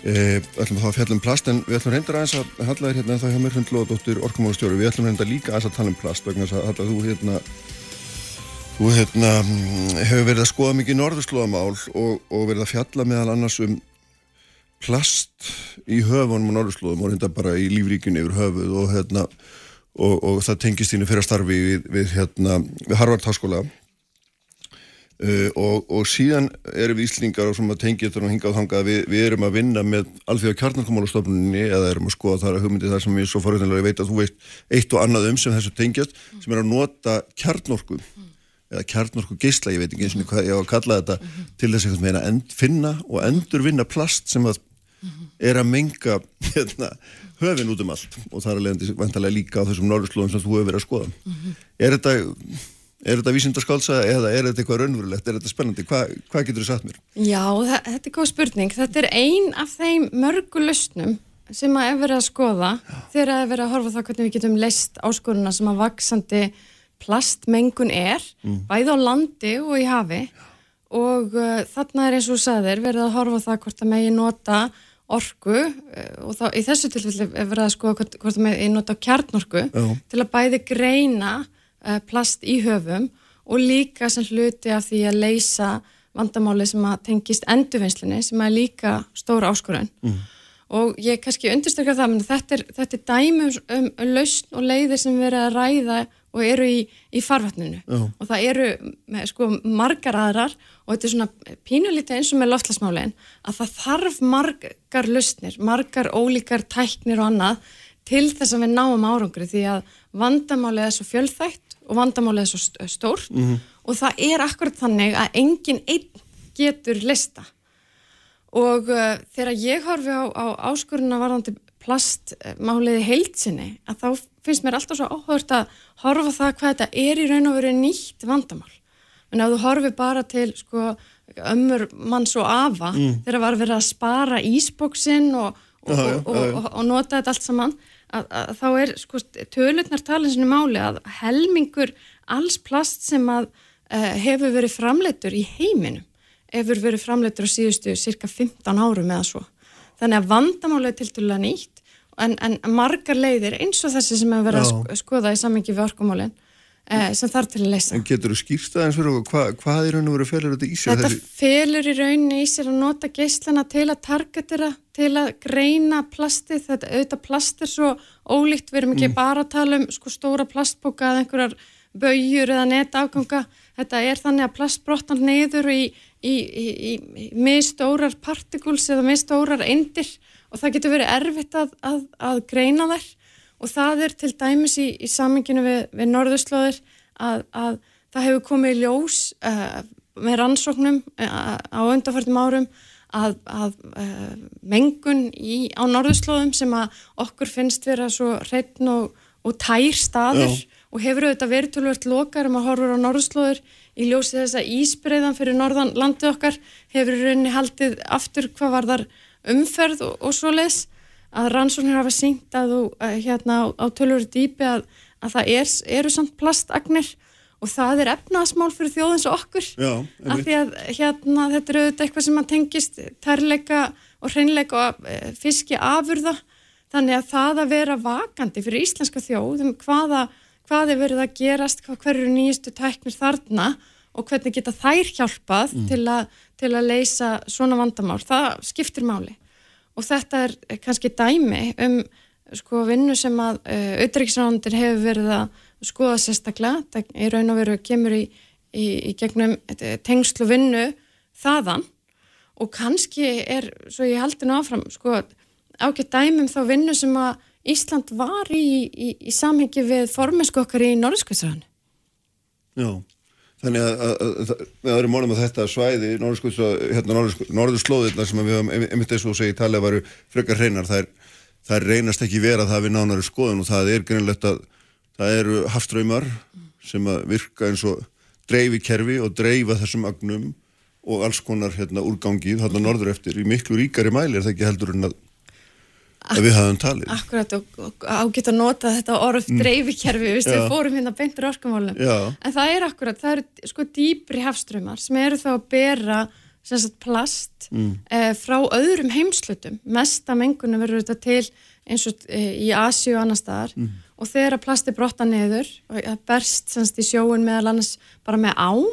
Uh, ætlum að hafa fjallum plast en við ætlum reyndar aðeins að halla þér hérna þá hjá mér hundlóðdóttir orkumálastjóri. Við ætlum reyndar líka aðeins að tala um plast vegna þess að halla þú hérna Þú hérna, hefur verið að skoða mikið norðurslóðamál og, og verið að fjalla meðal annars um plast í höfunum og norðurslóðum og reynda bara í lífríkinu yfir höfuð og, hérna, og, og það tengist þínu fyrir að starfi við, við, hérna, við Harvard Háskóla. Uh, og, og síðan erum við íslingar og sem að tengja þetta og hinga á þanga við, við erum að vinna með alþjóða kjarnarkomálastofnunni eða erum að skoða þar að hugmyndi þar sem ég svo forhættilega veit að þú veist eitt og annað um sem þessu tengjast sem er að nota kjarnorku eða kjarnorku geysla, ég veit ekki eins og hvað ég á að kalla þetta mm -hmm. til þess að end, finna og endur vinna plast sem að er að menga hérna, höfin út um allt og það er alveg vantarlega líka á þessum norðurslóðum sem þú hefur verið að skoða. Mm -hmm. Er þetta, er þetta vísindarskálsa eða er þetta eitthvað raunverulegt, er þetta spennandi? Hva, hvað getur þú sagt mér? Já, það, þetta er góð spurning. Þetta er ein af þeim mörgu lausnum sem að er verið að skoða Já. þegar að er verið að horfa það hvernig við getum leist áskoruna sem að vaksandi plastmengun er, mm. bæði á landi og í hafi og uh, þarna er eins og sæðir verið að horfa það hvort að megi nota orgu uh, og þá í þessu tilfelli er verið að skoða hvort, hvort að megi nota kjarnorku Já. til að bæði greina uh, plast í höfum og líka sem hluti af því að leysa vandamáli sem að tengist endurvinnslinni sem er líka stóra áskorun. Mm og ég kannski undirstökja það, menn þetta er, þetta er dæmi um, um, um lausn og leiðir sem verið að ræða og eru í, í farvatninu Já. og það eru sko, margar aðrar og þetta er svona pínulítið eins og með loftlasmálinn að það þarf margar lausnir, margar ólíkar tæknir og annað til þess að við náum árangri því að vandamálið er svo fjölþægt og vandamálið er svo stórt mm -hmm. og það er akkurat þannig að engin einn getur lista og uh, þegar ég horfi á, á áskuruna varðandi plastmáliði heilsinni að þá finnst mér alltaf svo áhört að horfa það hvað þetta er í raun og veru nýtt vandamál. En ef þú horfi bara til sko ömmur manns og afa mm. þegar var verið að spara ísbóksinn og, og, og, og nota þetta allt saman að, að þá er sko tölutnar talinsinu máli að helmingur alls plast sem að uh, hefur verið framleitur í heiminum hefur verið framleitur á síðustu cirka 15 árum eða svo. Þannig að vandamála er til dæla nýtt en, en margar leiðir eins og þessi sem hefur verið að skoða í samingi við orkumálinn eh, sem þarf til að leysa. En getur þú skýrst það eins og hva, hvað er raun og að felur þetta í sér? Þetta þessi... felur í rauninni í sér að nota geyslana til að targetera, til að greina plastið, þetta auðvitað plast er svo ólíkt, við erum ekki mm. bara að tala um sko stóra plastboka eða einhverjar bögjur eða netafganga, þetta er þannig að plast brotnar neyður í í, í, í mistórar partikuls eða mistórar eindir og það getur verið erfitt að, að, að greina þær og það er til dæmis í, í saminginu við, við norðurslóðir að, að það hefur komið í ljós uh, með rannsóknum uh, á undarfærtum árum að, að uh, mengun í, á norðurslóðum sem að okkur finnst vera svo hreitn og, og tær staður Já. og hefur auðvitað verið tölvört lokar um að horfa á norðurslóður í ljósi þess að ísbreyðan fyrir norðan landið okkar hefur rauninni haldið aftur hvað var þar umferð og, og svo les að rannsóknir hafa syngt að þú hérna á, á tölvöru dýpi að, að það er, eru samt plastagnir og það er efnaðasmál fyrir þjóðins og okkur. Já, af því að hérna þetta eru auðvitað eitthvað sem að tengist tærleika og hreinleika og e, fiski afurða. Þannig að það að vera vakandi fyrir íslenska þjóð um hvaða hvað er verið að gerast, hvað hverju nýjastu tæknir þarna og hvernig geta þær hjálpað mm. til, a, til að leysa svona vandamál. Það skiptir máli og þetta er kannski dæmi um sko vinnu sem að uh, auðriksrándir hefur verið að skoða sérstaklega, það í raun og veru kemur í, í, í gegnum tengslu vinnu þaðan og kannski er, svo ég haldi nú áfram, sko ágætt dæmi um þá vinnu sem að Ísland var í, í, samhengi við forminsku okkar í Norðskvöldsræðinu. Já, þannig að, að, að, að við erum mónum að þetta svæði, hérna, Norðurslóðirna sem við hefum einmitt eins og segið talið varu frekar hreinar, það, er, það reynast ekki vera það við nánari skoðun og það er greinlegt að það eru hafströymar sem virka eins og dreifi kerfi og dreifa þessum agnum og alls konar hérna, úrgangið, hérna norður eftir, í miklu ríkari mæli er það ekki heldur en að Ak við hafum talið. Akkurat og, ágætt að nota þetta orð mm. dreifikerfi, við mm. fórum hérna beintur orkumálum. En það er akkurat, það eru sko dýbri hafströymar sem eru þá að bera sagt, plast mm. eh, frá öðrum heimslutum. Mesta mengunum verður þetta til eins og eh, í Asi og annar staðar mm. og þegar plasti brotta neður og berst sagt, í sjóun meðal annars bara með ám,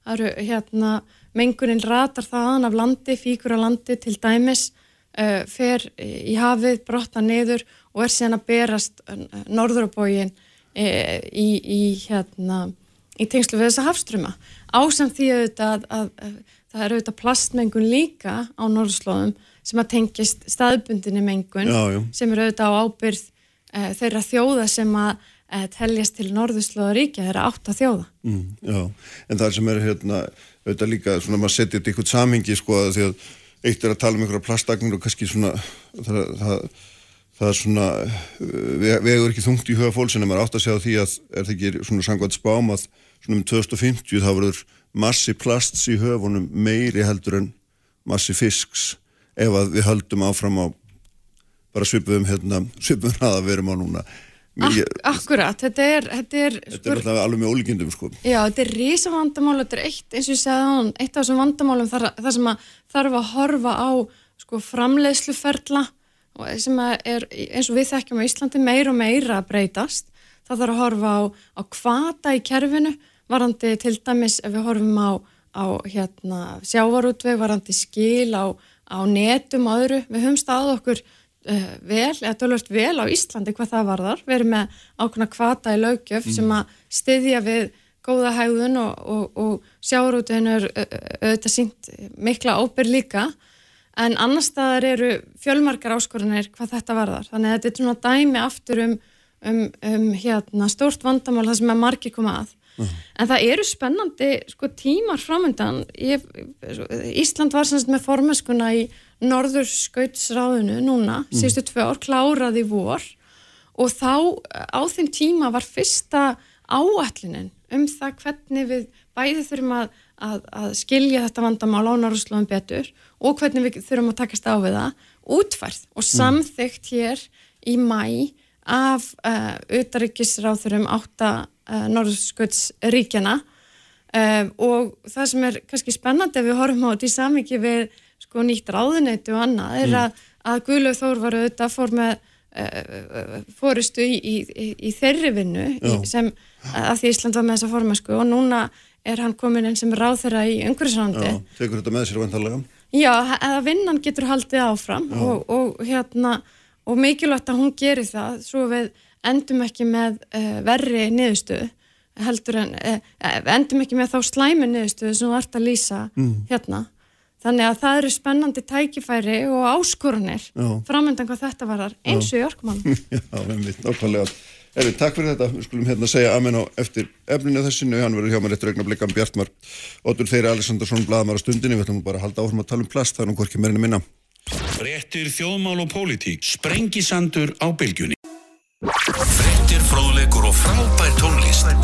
það eru hérna mengunin ratar þaðan af landi, fíkur á landi til dæmis uh, fer í hafið, brotta niður og er síðan að berast uh, norðurabógin uh, í, í, hérna, í tengslu við þessa hafströma. Ásamt því auðvitað að, að, að það er auðvitað plastmengun líka á norðurslóðum sem að tengist staðbundinni mengun já, já. sem eru auðvitað á ábyrð uh, þeirra þjóða sem að uh, teljast til norðurslóðaríkja, þeirra átt að þjóða. Mm, já, en það sem er hérna auðvitað líka, svona maður setja þetta í eitthvað samingi sko að því að eitt er að tala um einhverja plastagnir og kannski svona það, það, það er svona vegur ekki þungt í huga fólksinn en maður átt að segja því að er það ekki svona sangvært spám að svona um 2050 þá verður massi plasts í höfunum meiri heldur en massi fisks ef að við höldum áfram á bara svipum hérna, svipum hraða verum á núna Ak Akkurat, þetta er Þetta er, þetta er sko, alveg með ólíkindum sko. Já, þetta er rísa vandamál, þetta er eitt eins og ég segði hann, eitt af þessum vandamálum þar, þar sem að þarf að horfa á sko framleiðsluferla og sem er eins og við þekkjum á Íslandi meir og meira að breytast. Það þarf að horfa á, á kvata í kerfinu, varandi til dæmis ef við horfum á, á hérna, sjávarútveg, varandi skil á, á netum og öðru, við höfum stað okkur uh, vel, eða tölvört vel á Íslandi hvað það varðar, við erum með ákveðna kvata í lögjöf mm. sem að styðja við góða hægðun og, og, og sjáurútinu er auðvitað sínt mikla óper líka. En annar staðar eru fjölmarkar áskorunir hvað þetta varðar, þannig að þetta er svona dæmi aftur um, um, um hérna, stórt vandamál það sem er margi koma að. Uh. en það eru spennandi sko, tímar framöndan Ég, Ísland var semst með formeskuna í norður skautsráðinu núna, mm. síðustu tvö ár, kláraði vor og þá á þeim tíma var fyrsta áallinin um það hvernig við bæði þurfum að, að, að skilja þetta vandamál á Norrslóðum betur og hvernig við þurfum að takast á við það útfærð og mm. samþygt hér í mæ af uh, auðaríkisráþurum átta uh, Norrskautsríkjana uh, og það sem er kannski spennandi ef við horfum á þetta í samvikið við sko nýtt ráðuneytu og annað er mm. að, að Guðlaug Þór var auðvitað fór með uh, fóristu í, í, í þeirri vinnu í, sem að því Ísland var með þessa formasku og núna er hann komin einn sem ráð þeirra í umhverfisrandi. Já, tekur þetta með sér vantarlega? Já, að vinnan getur haldið áfram og, og hérna og mikilvægt að hún gerir það svo við endum ekki með uh, verri niðurstöðu heldur en uh, endum ekki með þá slæmi niðurstöðu sem þú ert að lýsa mm. hérna Þannig að það eru spennandi tækifæri og áskorunir framöndan hvað þetta varar eins og í orkumann. Já, einmitt, nákvæmlega. Erið, takk fyrir þetta. Við skulum hérna segja amen á eftir efninu þessinu. Hann verður hjá mér eftir augna blikkan Bjartmar. Ótur þeirri Alessandarsson blaðmar á stundinni. Við ætlum bara að halda áfram að tala um plast. Er nú hvorki meirinni minna. Frettir þjóðmál og pólitík. Sprengisandur á bylgjunni. Frettir, fróðlegur og frábær tónlist.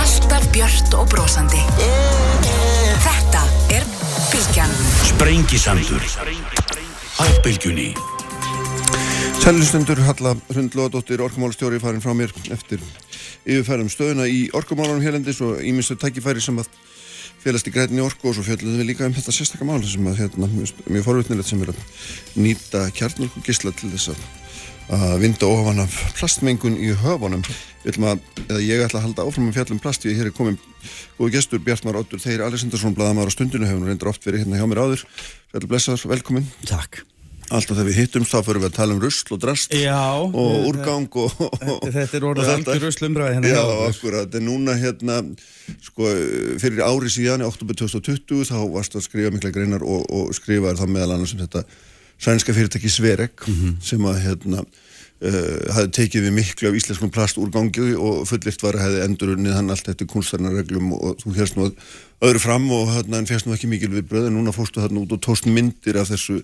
Alltaf björnt og brosandi. Bylgjan. Sprengisandur. Á Bylgjunni. Sælustendur Halla Hrundlóðadóttir orkumálastjóri farin frá mér eftir yfirfærum stöðuna í orkumálunum hérlendis og íminstu tækifæri sem að félast í grætinni orku og svo fjöldum við líka um þetta sérstakka mál sem að hérna, mjög forvitnilegt sem er að nýta kjarnulgu gísla til þess að að vinda ofan af plastmengun í höfunum. Að, ég ætla að halda áfram með fjallum plast hér er komin góðu gestur Bjartmar Óttur Þeir Alessandarsson Blaðamár á stundinu hefur reyndar oft verið hérna hjá mér áður. Fjallu blessaður, velkomin. Takk. Alltaf þegar við hittumst þá fyrir við að tala um rusl og drast Já, og úrgang og, og, Þetta er orðið algjör ruslumræði hérna Já, akkurat, en núna hérna sko, fyrir ári síðan í oktober 2020 þá varst að skrifa mikla greinar og, og skrifaði þá meðal annars um þetta sænska fyrirtæki Sverek mm -hmm. sem að hérna uh, hafði tekið við miklu af íslenskum plast úr gangi og fullirt var að hefði endurunnið hann allt eftir kunstverðnarreglum og þú hérst nú öðru fram og hérna en férst nú ekki mikil við bröð en núna fórstu þarna út og tóst myndir af þessu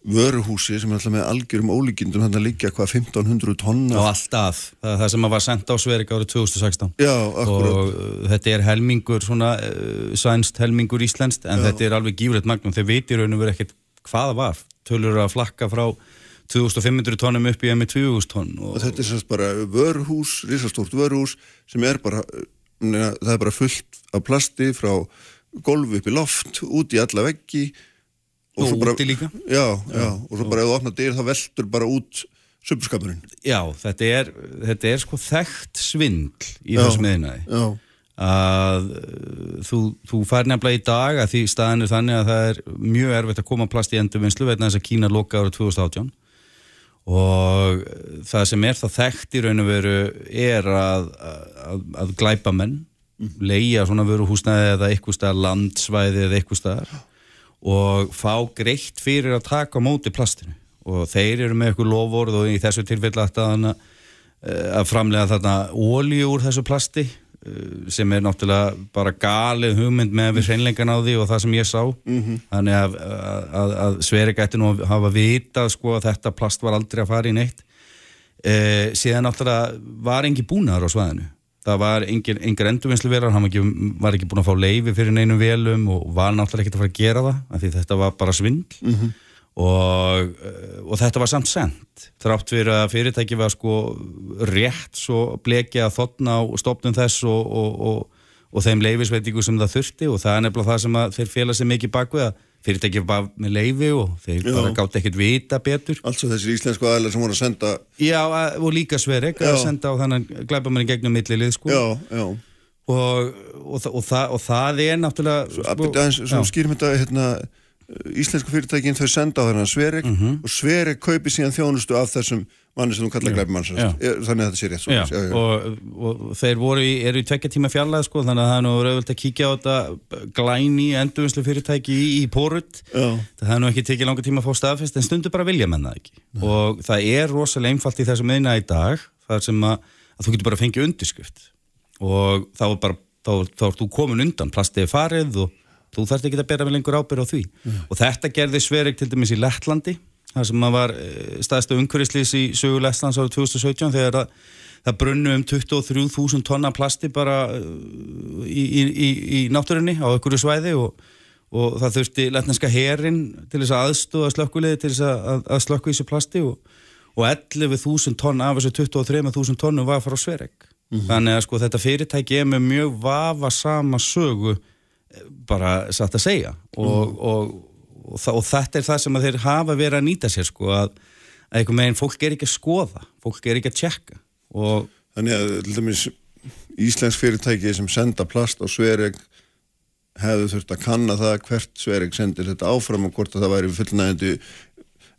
vöruhúsi sem er alltaf með algjörum ólíkindum hann að liggja hvað 1500 tonna og alltaf, það, það sem var sendt á Sverika árið 2016 Já, og uh, þetta er helmingur svona uh, sænst helmingur íslenskt en Já. þetta er alveg gífrætt magnum, þeir veitir raun og verið ekkert hvaða var tölur að flakka frá 2500 tónum upp í emi 2000 tónn og, og þetta er sérst bara vörhús risastórt vörhús sem er bara neina, það er bara fullt af plasti frá golfu upp í loft út í alla veggi. Og, og bara, úti líka. Já, já, og svo bara ef þú opnar dyr þá veldur bara út söpurskapurinn Já, þetta er, þetta er sko þekkt svindl í þessum meðinæði Já að uh, þú, þú fær nefnilega í dag að því staðin er þannig að það er mjög erfitt að koma plast í endurvinnslu vegna þess að Kína loka árið 2018 og það sem er það þekkt í raun og veru er að, að, að glæpa menn mm. leia svona veru húsnæði eða eitthvað staðar landsvæði eða eitthvað staðar og fá greitt fyrir að taka móti plastinu. Og þeir eru með eitthvað lofórð og í þessu tilfelli að, að framlega þarna ólíu úr þessu plasti sem er náttúrulega bara galið hugmynd með við hreinleikan á því og það sem ég sá. Mm -hmm. þannig að, að, að Sverige gæti nú að hafa vitað sko að þetta plast var aldrei að fara í neitt. Uh, síðan náttúrulega var engi búnaðar á svæðinu. Það var engin, engin endurvinnslu velar hann var ekki, var ekki búin að fá leifi fyrir neinum velum og var náttúrulega ekki að fara að gera það af því þetta var bara svindl. Mm -hmm og, og þetta var samt sendt þrátt fyrir að fyrirtæki var sko rétt svo blekja að þotna á stopnum þess og, og, og þeim leifisveitingu sem það þurfti. Og það er nefnilega það sem þeir félag sér mikið bakvið að fyrirtæki var með leifi og þeir já. bara gátt ekkert vita betur. Also þessir íslensku aðlar sem voru að senda Já, og líka Sverek að senda á þannig glæpa manni gegnum millilið sko. Já, já. Og, og, og, það, og það er náttúrulega Svo, sko, svo skýrum þetta hérna íslensku fyrirtækinn þau senda á þennan Sverek mm -hmm. og Sverek kaupi síðan þjónustu af þessum manni sem þú kallar glæpimanns þannig að þetta sé rétt já, já, já. Og, og þeir voru í, eru í tvekja tíma fjarlæð sko, þannig að það er nú rauðvöld að kíkja á þetta glæni endurvinslu fyrirtæki í, í Porut. Það er nú ekki tekið langa tíma að fá staðfest en stundu bara vilja menna ekki. Nei. og það er rosalega einfalt í þessum meina í dag það sem að, að þú getur bara að fengja undirskrift. Og þá er bara þá, þá er þú komin undan, plastið farið og þú þarfst ekki að bera með lengur ábyrð á því mm. og þetta gerði Sverig til dæmis í Lettlandi það sem var eh, staðstu umhverfislýs í sögu Lettlands árið 2017 þegar það, það brunnu um 23.000 tonna plasti bara eh, í, í, í, í náttúrunni á einhverju svæði og, og það þurfti lettlandska herin til þess að aðstóða slökkuleiði til þess að, að slökku í þessu plasti og, og 11.000 tonna af þessu 23.000 tonnum var frá Sverig mm -hmm. þannig að sko þetta fyrirtæki er með mjög vafa sama sögu bara satt að segja. Og, mm. og, og, og þetta er það sem þeir hafa verið að nýta sér sko að, að einhver meginn fólk er ekki að skoða fólk er ekki að tjekka. Þannig að dæmis Íslensk fyrirtæki sem senda plast á Svereg hefðu þurft að kanna það hvert Svereg sendir þetta áfram og hvort að það væri fullnægandi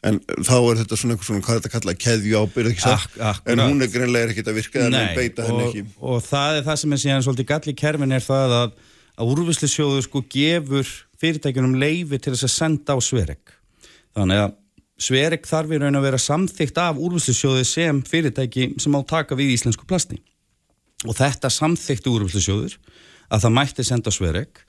en þá er þetta svona eitthvað svona hvað þetta kalla keðju ábyrð ekki satt? Ak en hún er greinlega ekki að virka en hún beita henni ekki. og það er það sem er síðan svolítið gall í kerfin er það að að úrvislisjóður sko gefur fyrirtækjunum leifi til þess að senda á Sverek. Þannig að Sverek þarf í raun að vera samþygt af úrvislisjóði sem fyrirtæki sem á taka við íslensku plasti. Og þetta samþykti úrvislisjóður að það mætti senda á Sverek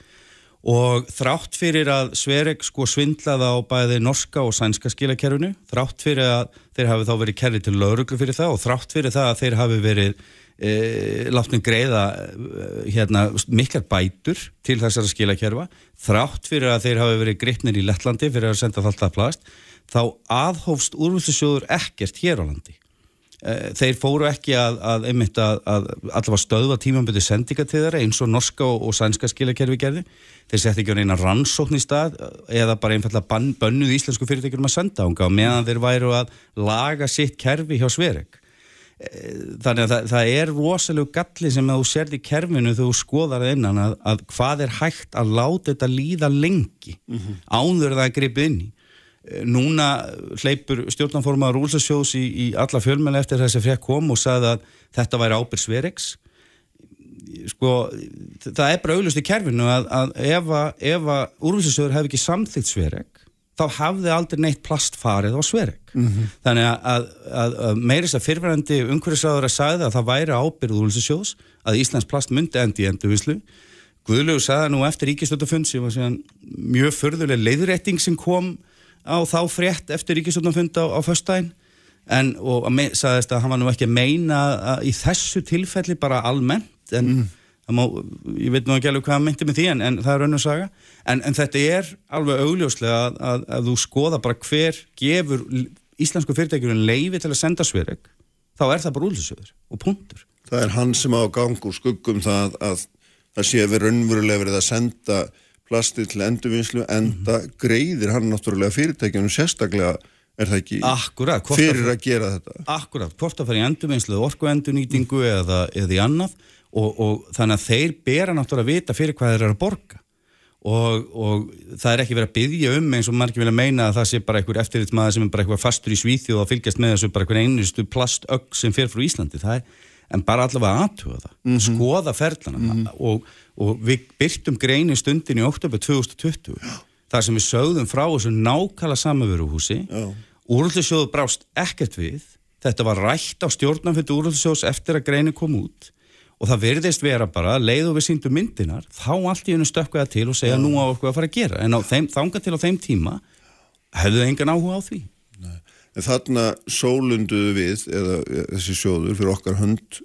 og þrátt fyrir að Sverek sko svindlaði á bæði norska og sænska skilakerfinu, þrátt fyrir að þeir hafi þá verið kerrið til lauruglu fyrir það og þrátt fyrir það að þeir hafi verið e, látnum greiða e, hérna, miklar bætur til þessara skilakerfa. Þrátt fyrir að þeir hafi verið grippnir í Lettlandi fyrir að senda alltaf plast þá aðhófst úrvöldsjóður ekkert hér á landi. E, þeir fóru ekki að, að að, að allavega stöðva tímanbyrði sendinga til þeirra eins og norska og, og sænska skilakerfi gerði þeir sett ekki á reyna rannsókn í stað eða bara einfallega bönnuð íslensku fyrirtækjum að senda ánga meðan þeir væru að laga sitt kerfi hjá Sverek þannig að það, það er rosalega galli sem að þú sérði í kerfinu þú skoðar það innan að, að hvað er hægt að láta þetta líða lengi mm -hmm. ánður það að gripa inn í eh, núna hleypur stjórnanformaður Rúlsasjós í, í alla fjölmjöl eftir þess að frekk kom og sagði að þetta væri ábyrg Sveriks sko það er bara auðlust í kerfinu að, að ef að Rúlsasjóður hefði ekki samþýtt Sverik þá hafði aldrei neitt plast farið á Sverek. Mm -hmm. Þannig að, að, að meiris að fyrfærandi umhverfisáður að sagði að það væri ábyrð úrlýsisjós að Íslands plast myndi endi í endurvislu. Guðlegu sagði nú eftir ríkistöldafund sem var mjög förðuleg leiðrætting sem kom á þá frétt eftir ríkistöldafund á, á föstdægin en og sagðist að hann var nú ekki að meina að í þessu tilfelli bara almennt en mm má, ég veit nú ekki alveg hvað að myndi með því en, en það er og saga en, en þetta er alveg augljóslega að, að, að þú skoða bara hver gefur íslensku fyrirtækjurinn leifi til að senda svereg þá er það bara úlsöður og punktur Það er hann sem á gang úr skuggum það að það sé að við raunverulega verið að senda plasti til endurvinnslu enda mm -hmm. greiðir hann náttúrulega fyrirtækjunum sérstaklega er það ekki Akkurat, fyrir að gera þetta Akkurat, hvort að fara í endurvinnslu orku endurnýtingu mm. eða, eða í annað og, og þannig að þeir bera náttúrulega að vita fyrir hvað þeir eru að borga. Og, og það er ekki verið að byggja um eins og margir vilja meina að það sé bara einhver eftirritsmaður sem er bara eitthvað fastur í svíþjóð og fylgjast með þessu bara einhvern einustu plastögg sem fer frá Íslandi. Það er, en bara allavega aðtuga það mm -hmm. skoða ferlana. Mm -hmm. og, og við byrtum greinu stundin í oktober 2020 þar sem við sögðum frá þessu nákala samöveruhúsi úrlöðsjóðu brást ekkert við. Þetta var rætt á stjórnanfjöldu úrlöðsjós eftir að greinu kom út og það verðist vera bara leið og við síndum myndinar þá allt í hennu stökkaða til og segja ja. nú á okkur að fara að gera en þeim, þanga til á þeim tíma hefðu engan áhuga á því Nei. En þarna sólunduðu við eða þessi sjóður fyrir okkar hönd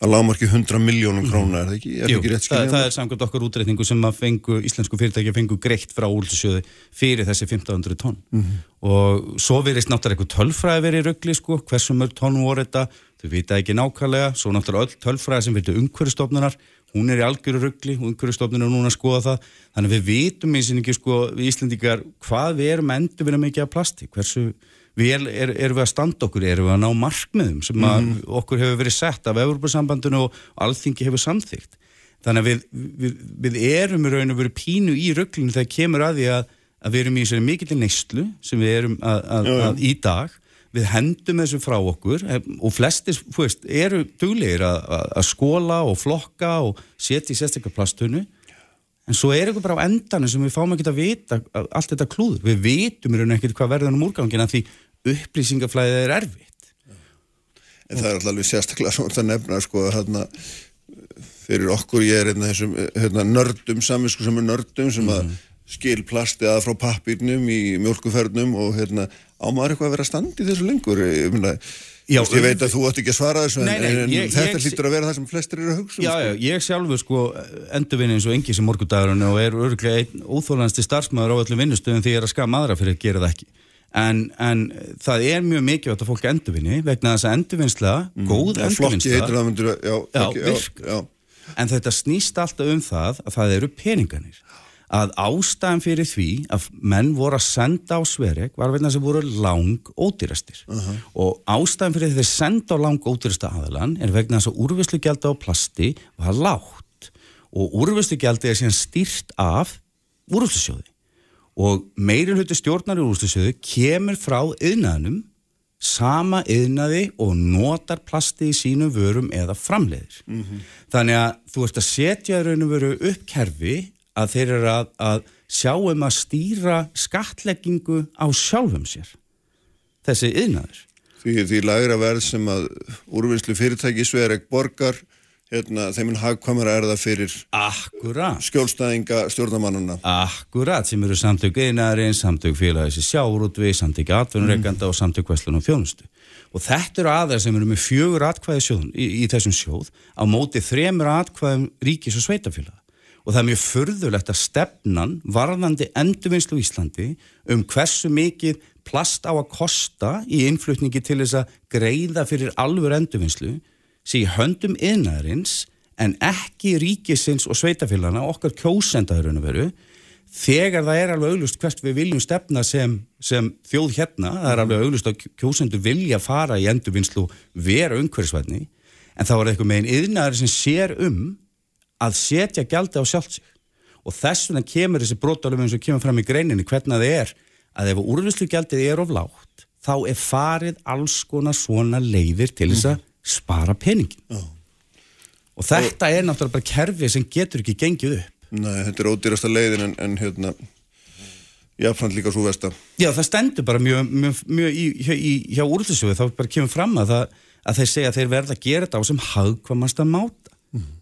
að lámarki 100 miljónum krónar, er það ekki? Er Jú, ekki það, það er samkvæmt okkar útreikningu sem að fengu, íslensku fyrirtæki fengu greitt frá úlsjóði fyrir þessi 1500 tonn mm -hmm. og svo verist náttúrulega eitthvað tölfræði verið í ruggli sko, hversu mörg tonn voru þetta þau vita ekki nákvæmlega, svo náttúrulega öll tölfræði sem verður umhverjastofnunar hún er í algjöru ruggli umhverjastofnunar er núna að skoða það, þannig við vitum eins og ekki sko, við Íslendikar hvað við erum endur við mikið af plasti, hversu við er, erum við að standa okkur, erum við að ná markmiðum sem mm. okkur hefur verið sett af Európa-sambandinu og alþingi hefur samþygt. Þannig að við, við, við erum í raun og veru pínu í rugglinu þegar kemur að því að, að við erum í þessari mikill neistlu sem við erum að, að, að í dag, við hendum þessu frá okkur eh, og flestir veist, eru duglegir að skóla og flokka og setja í sérstaklega plastunnu en svo er eitthvað bara á endanum sem við fáum ekki að vita allt þetta klúður, við vitum í raun og ekkert hvað verður um úrgangina því upplýsingaflæðið er erfitt. En það er alltaf sérstaklega svona að nefna sko hérna fyrir okkur ég er einna þessum hérna, nördum, saminsku sem er nördum sem að mhm. skil plasti að frá pappirnum í mjölkuferðnum og hérna ámaður eitthvað að vera standi þessu lengur? Ég, myna, já, ég veit að þú ætti ekki að svara þessu nei, nei, en ég, þetta ég, hlýtur að vera það sem flestir eru að hugsa um, Já, sko. já, ég sjálfur sko endurvinni eins og engi sem morgudagurinn og er örglega einn óþólansti starfsmæður á öllum vinnustöðum því ég er að skama aðra fyrir að gera það ekki. En, en það er mjög mikilvægt að fólk endurvinni vegna þess að endurvinnsla, mm. góð endurvinnsla en þetta snýst alltaf um það að það eru peninganir að ástæðan fyrir því að menn voru að senda á Sverek var vegna sem voru lang ódýrastir uh -huh. og ástæðan fyrir því að þeir senda á lang ódýrasta aðalan er vegna þess að úrvislugjald á plasti var lágt og úrvislugjald er síðan stýrt af úrvislusjóði og meiri hluti stjórnar í úrslusjöðu kemur frá yðnaðnum sama yðnaði og notar plasti í sínum vörum eða framleiðir. Mm -hmm. Þannig að þú ert að setja raun og veru upp kerfi að þeir eru að, að sjá um að stýra skatleggingu á sjálfum sér. Þessi yðnaður. Því því lagra verð sem að úrvinnslu fyrirtæki Sverek borgar hérna, þeiminn hagkvamara er það fyrir Akkurat. skjólstæðinga stjórnamannuna. Akkurat, sem eru samtök einarinn, samtök félagis í sjáurútvi, samtök atvinnurreikanda mm. og samtök vestlun og fjónustu. Og þetta eru aðeins sem eru með fjögur atkvæði sjóðun í, í þessum sjóð á móti þremur atkvæðum ríkis og sveitafélag. Og það er mjög förðulegt að stefnan varðandi endurvinnslu í Íslandi um hversu mikið plast á að kosta í innflutningi til þess að greiða fyrir alvur endurvinnslu sé höndum yðnaðarins en ekki ríkisins og sveitafélagana okkar kjósendaðurinn að veru þegar það er alveg auglust hvert við viljum stefna sem, sem þjóð hérna. Það er alveg auglust að kjósendur vilja fara í endurvinnslu vera umhverfisvætni en þá er eitthvað einn yðnaðar sem sér um að setja gældi á sjálf sig. Og þess vegna kemur þessi brotalum eins og kemur fram í greininni hvernig það er að ef úrvinnslu gældið er of lágt þá er farið alls konar svona leiðir til þess að spara peningin oh. og þetta og, er náttúrulega bara kerfi sem getur ekki gengið upp. Nei, þetta er ódýrasta leiðin en, en hérna jáfnframt líka svo vest að Já, það stendur bara mjög, mjög, mjög í, hjá, hjá úrlýsjóðu, þá bara kemur fram að, það, að þeir segja að þeir verða að gera þetta á sem hagkvamast að máta.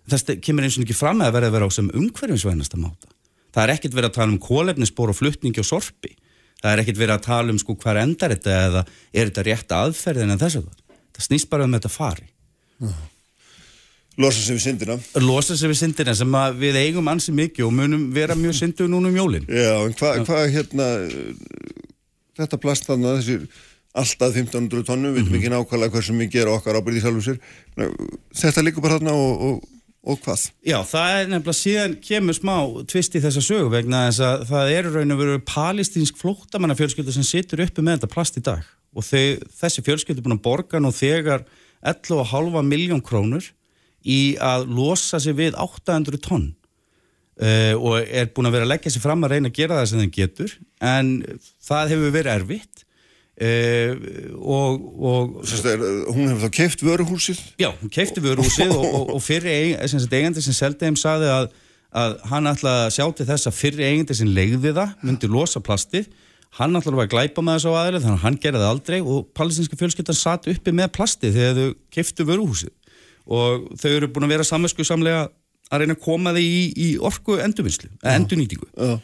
Það kemur eins og ekki fram að verða að vera á sem umhverfinsvænast að máta. Það er ekkert verið að tala um kólefnisspor og fluttningi og sorpi. Það er ekkert verið að tala um sko hver endar þetta eða er þetta rétt aðferðin en þess að það það snýst bara um þetta fari. Losa sér við syndina. Losa sér við syndina sem við eigum ansi mikið og munum vera mjög syndu núna um jólin. Já, en hvað hva, hérna þetta plast þannig þessi alltaf 1500 tónum, við veitum mm -hmm. ekki nákvæmlega hversu mikið er okkar ábyrðið sjálfur sér þetta líkur bara þarna og, og, og hvað? Já, það er nefnilega síðan kemur smá tvist í þessa sögu vegna þess að það eru raun og veru palestínsk flóttamannafjölskyldu sem situr uppi með þetta plast í dag og þau, þessi fjölskyldi er búin að borga nú þegar 11,5 miljón krónur í að losa sig við 800 tonn uh, og er búin að vera að leggja sig fram að reyna að gera það sem þeim getur en það hefur verið erfitt uh, og, og er, Hún hefur þá keift vöruhúsið? Já, hún keifti vöruhúsið og, og, og fyrir eigandi sem seldi þeim saði að, að hann ætlaði að sjá til þess að fyrir eigandi sem legði það myndi losa plastið hann var að glæpa með þessu aðeins þannig að hann gerði það aldrei og palestinska fjölskyldan satt uppi með plasti þegar þau keftu vöruhúsið og þau eru búin að vera samversku samlega að reyna að koma þig í, í orku endurvinnslu, endurnýtingu Já.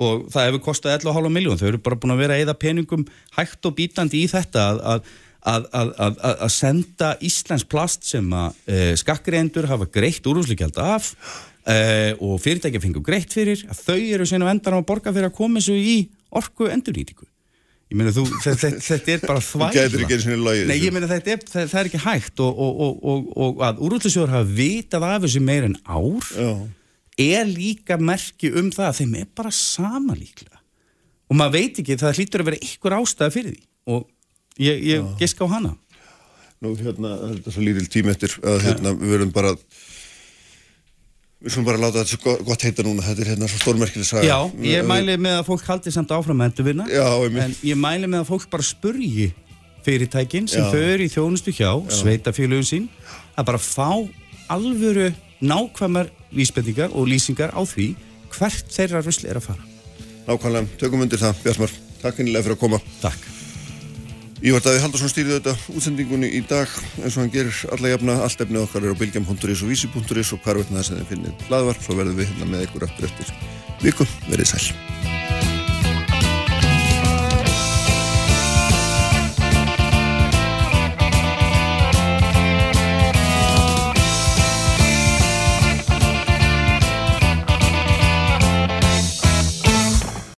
Og það hefur kostið 11,5 miljón, þau eru bara búin að vera eða peningum hægt og bítandi í þetta að, að, að, að senda Íslands plast sem að e, skakkriðendur hafa greitt úrúsleikjald af e, og fyrirtækja fengur greitt fyrir, að þau eru sen að vendar á að borga fyrir að koma þessu í orku endurnýtingu Ég meina þú, þetta, þetta er bara þvægla. Nei, ég meina þetta er, það, er ekki hægt og, og, og, og að úrútlisjóður hafa vitað af þessu meir en ár Já. Er líka merki um það að þeim er bara sama líklega. Og maður veit ekki, það hlýtur að vera ykkur ástæða fyrir því og ég, ég gisk á hana. Nú, hérna, þetta er svo lítil tím eftir að hérna, við verum bara Við skulum bara láta þetta svo gott heita núna, þetta er hérna svo stórmerkileg saga. Já, ég mæli með að fólk haldi samt áfram með endurvinna, Já, einmitt. en ég mæli með að fólk bara spurgi fyrirtækin sem Já. þau eru í þjónustu hjá, sveitafélögum sín, að bara fá alvöru nákvæmar vísbendingar og lýsingar á því hvert þeirra rusli er að fara. Nákvæmlega, tökum undir það, Bjartmar. Takk einlega fyrir að koma. Takk. Ívar Daví Haldarsson stýrði þetta útsendingunni í dag eins og hann gerir alla jafna, allt efnið okkar er á bylgjum.is og vísi.is og hvar veitna þess að þið finnið hlaðvarp, svo verðum við hérna með ykkur aftur eftir viku, verið sæl.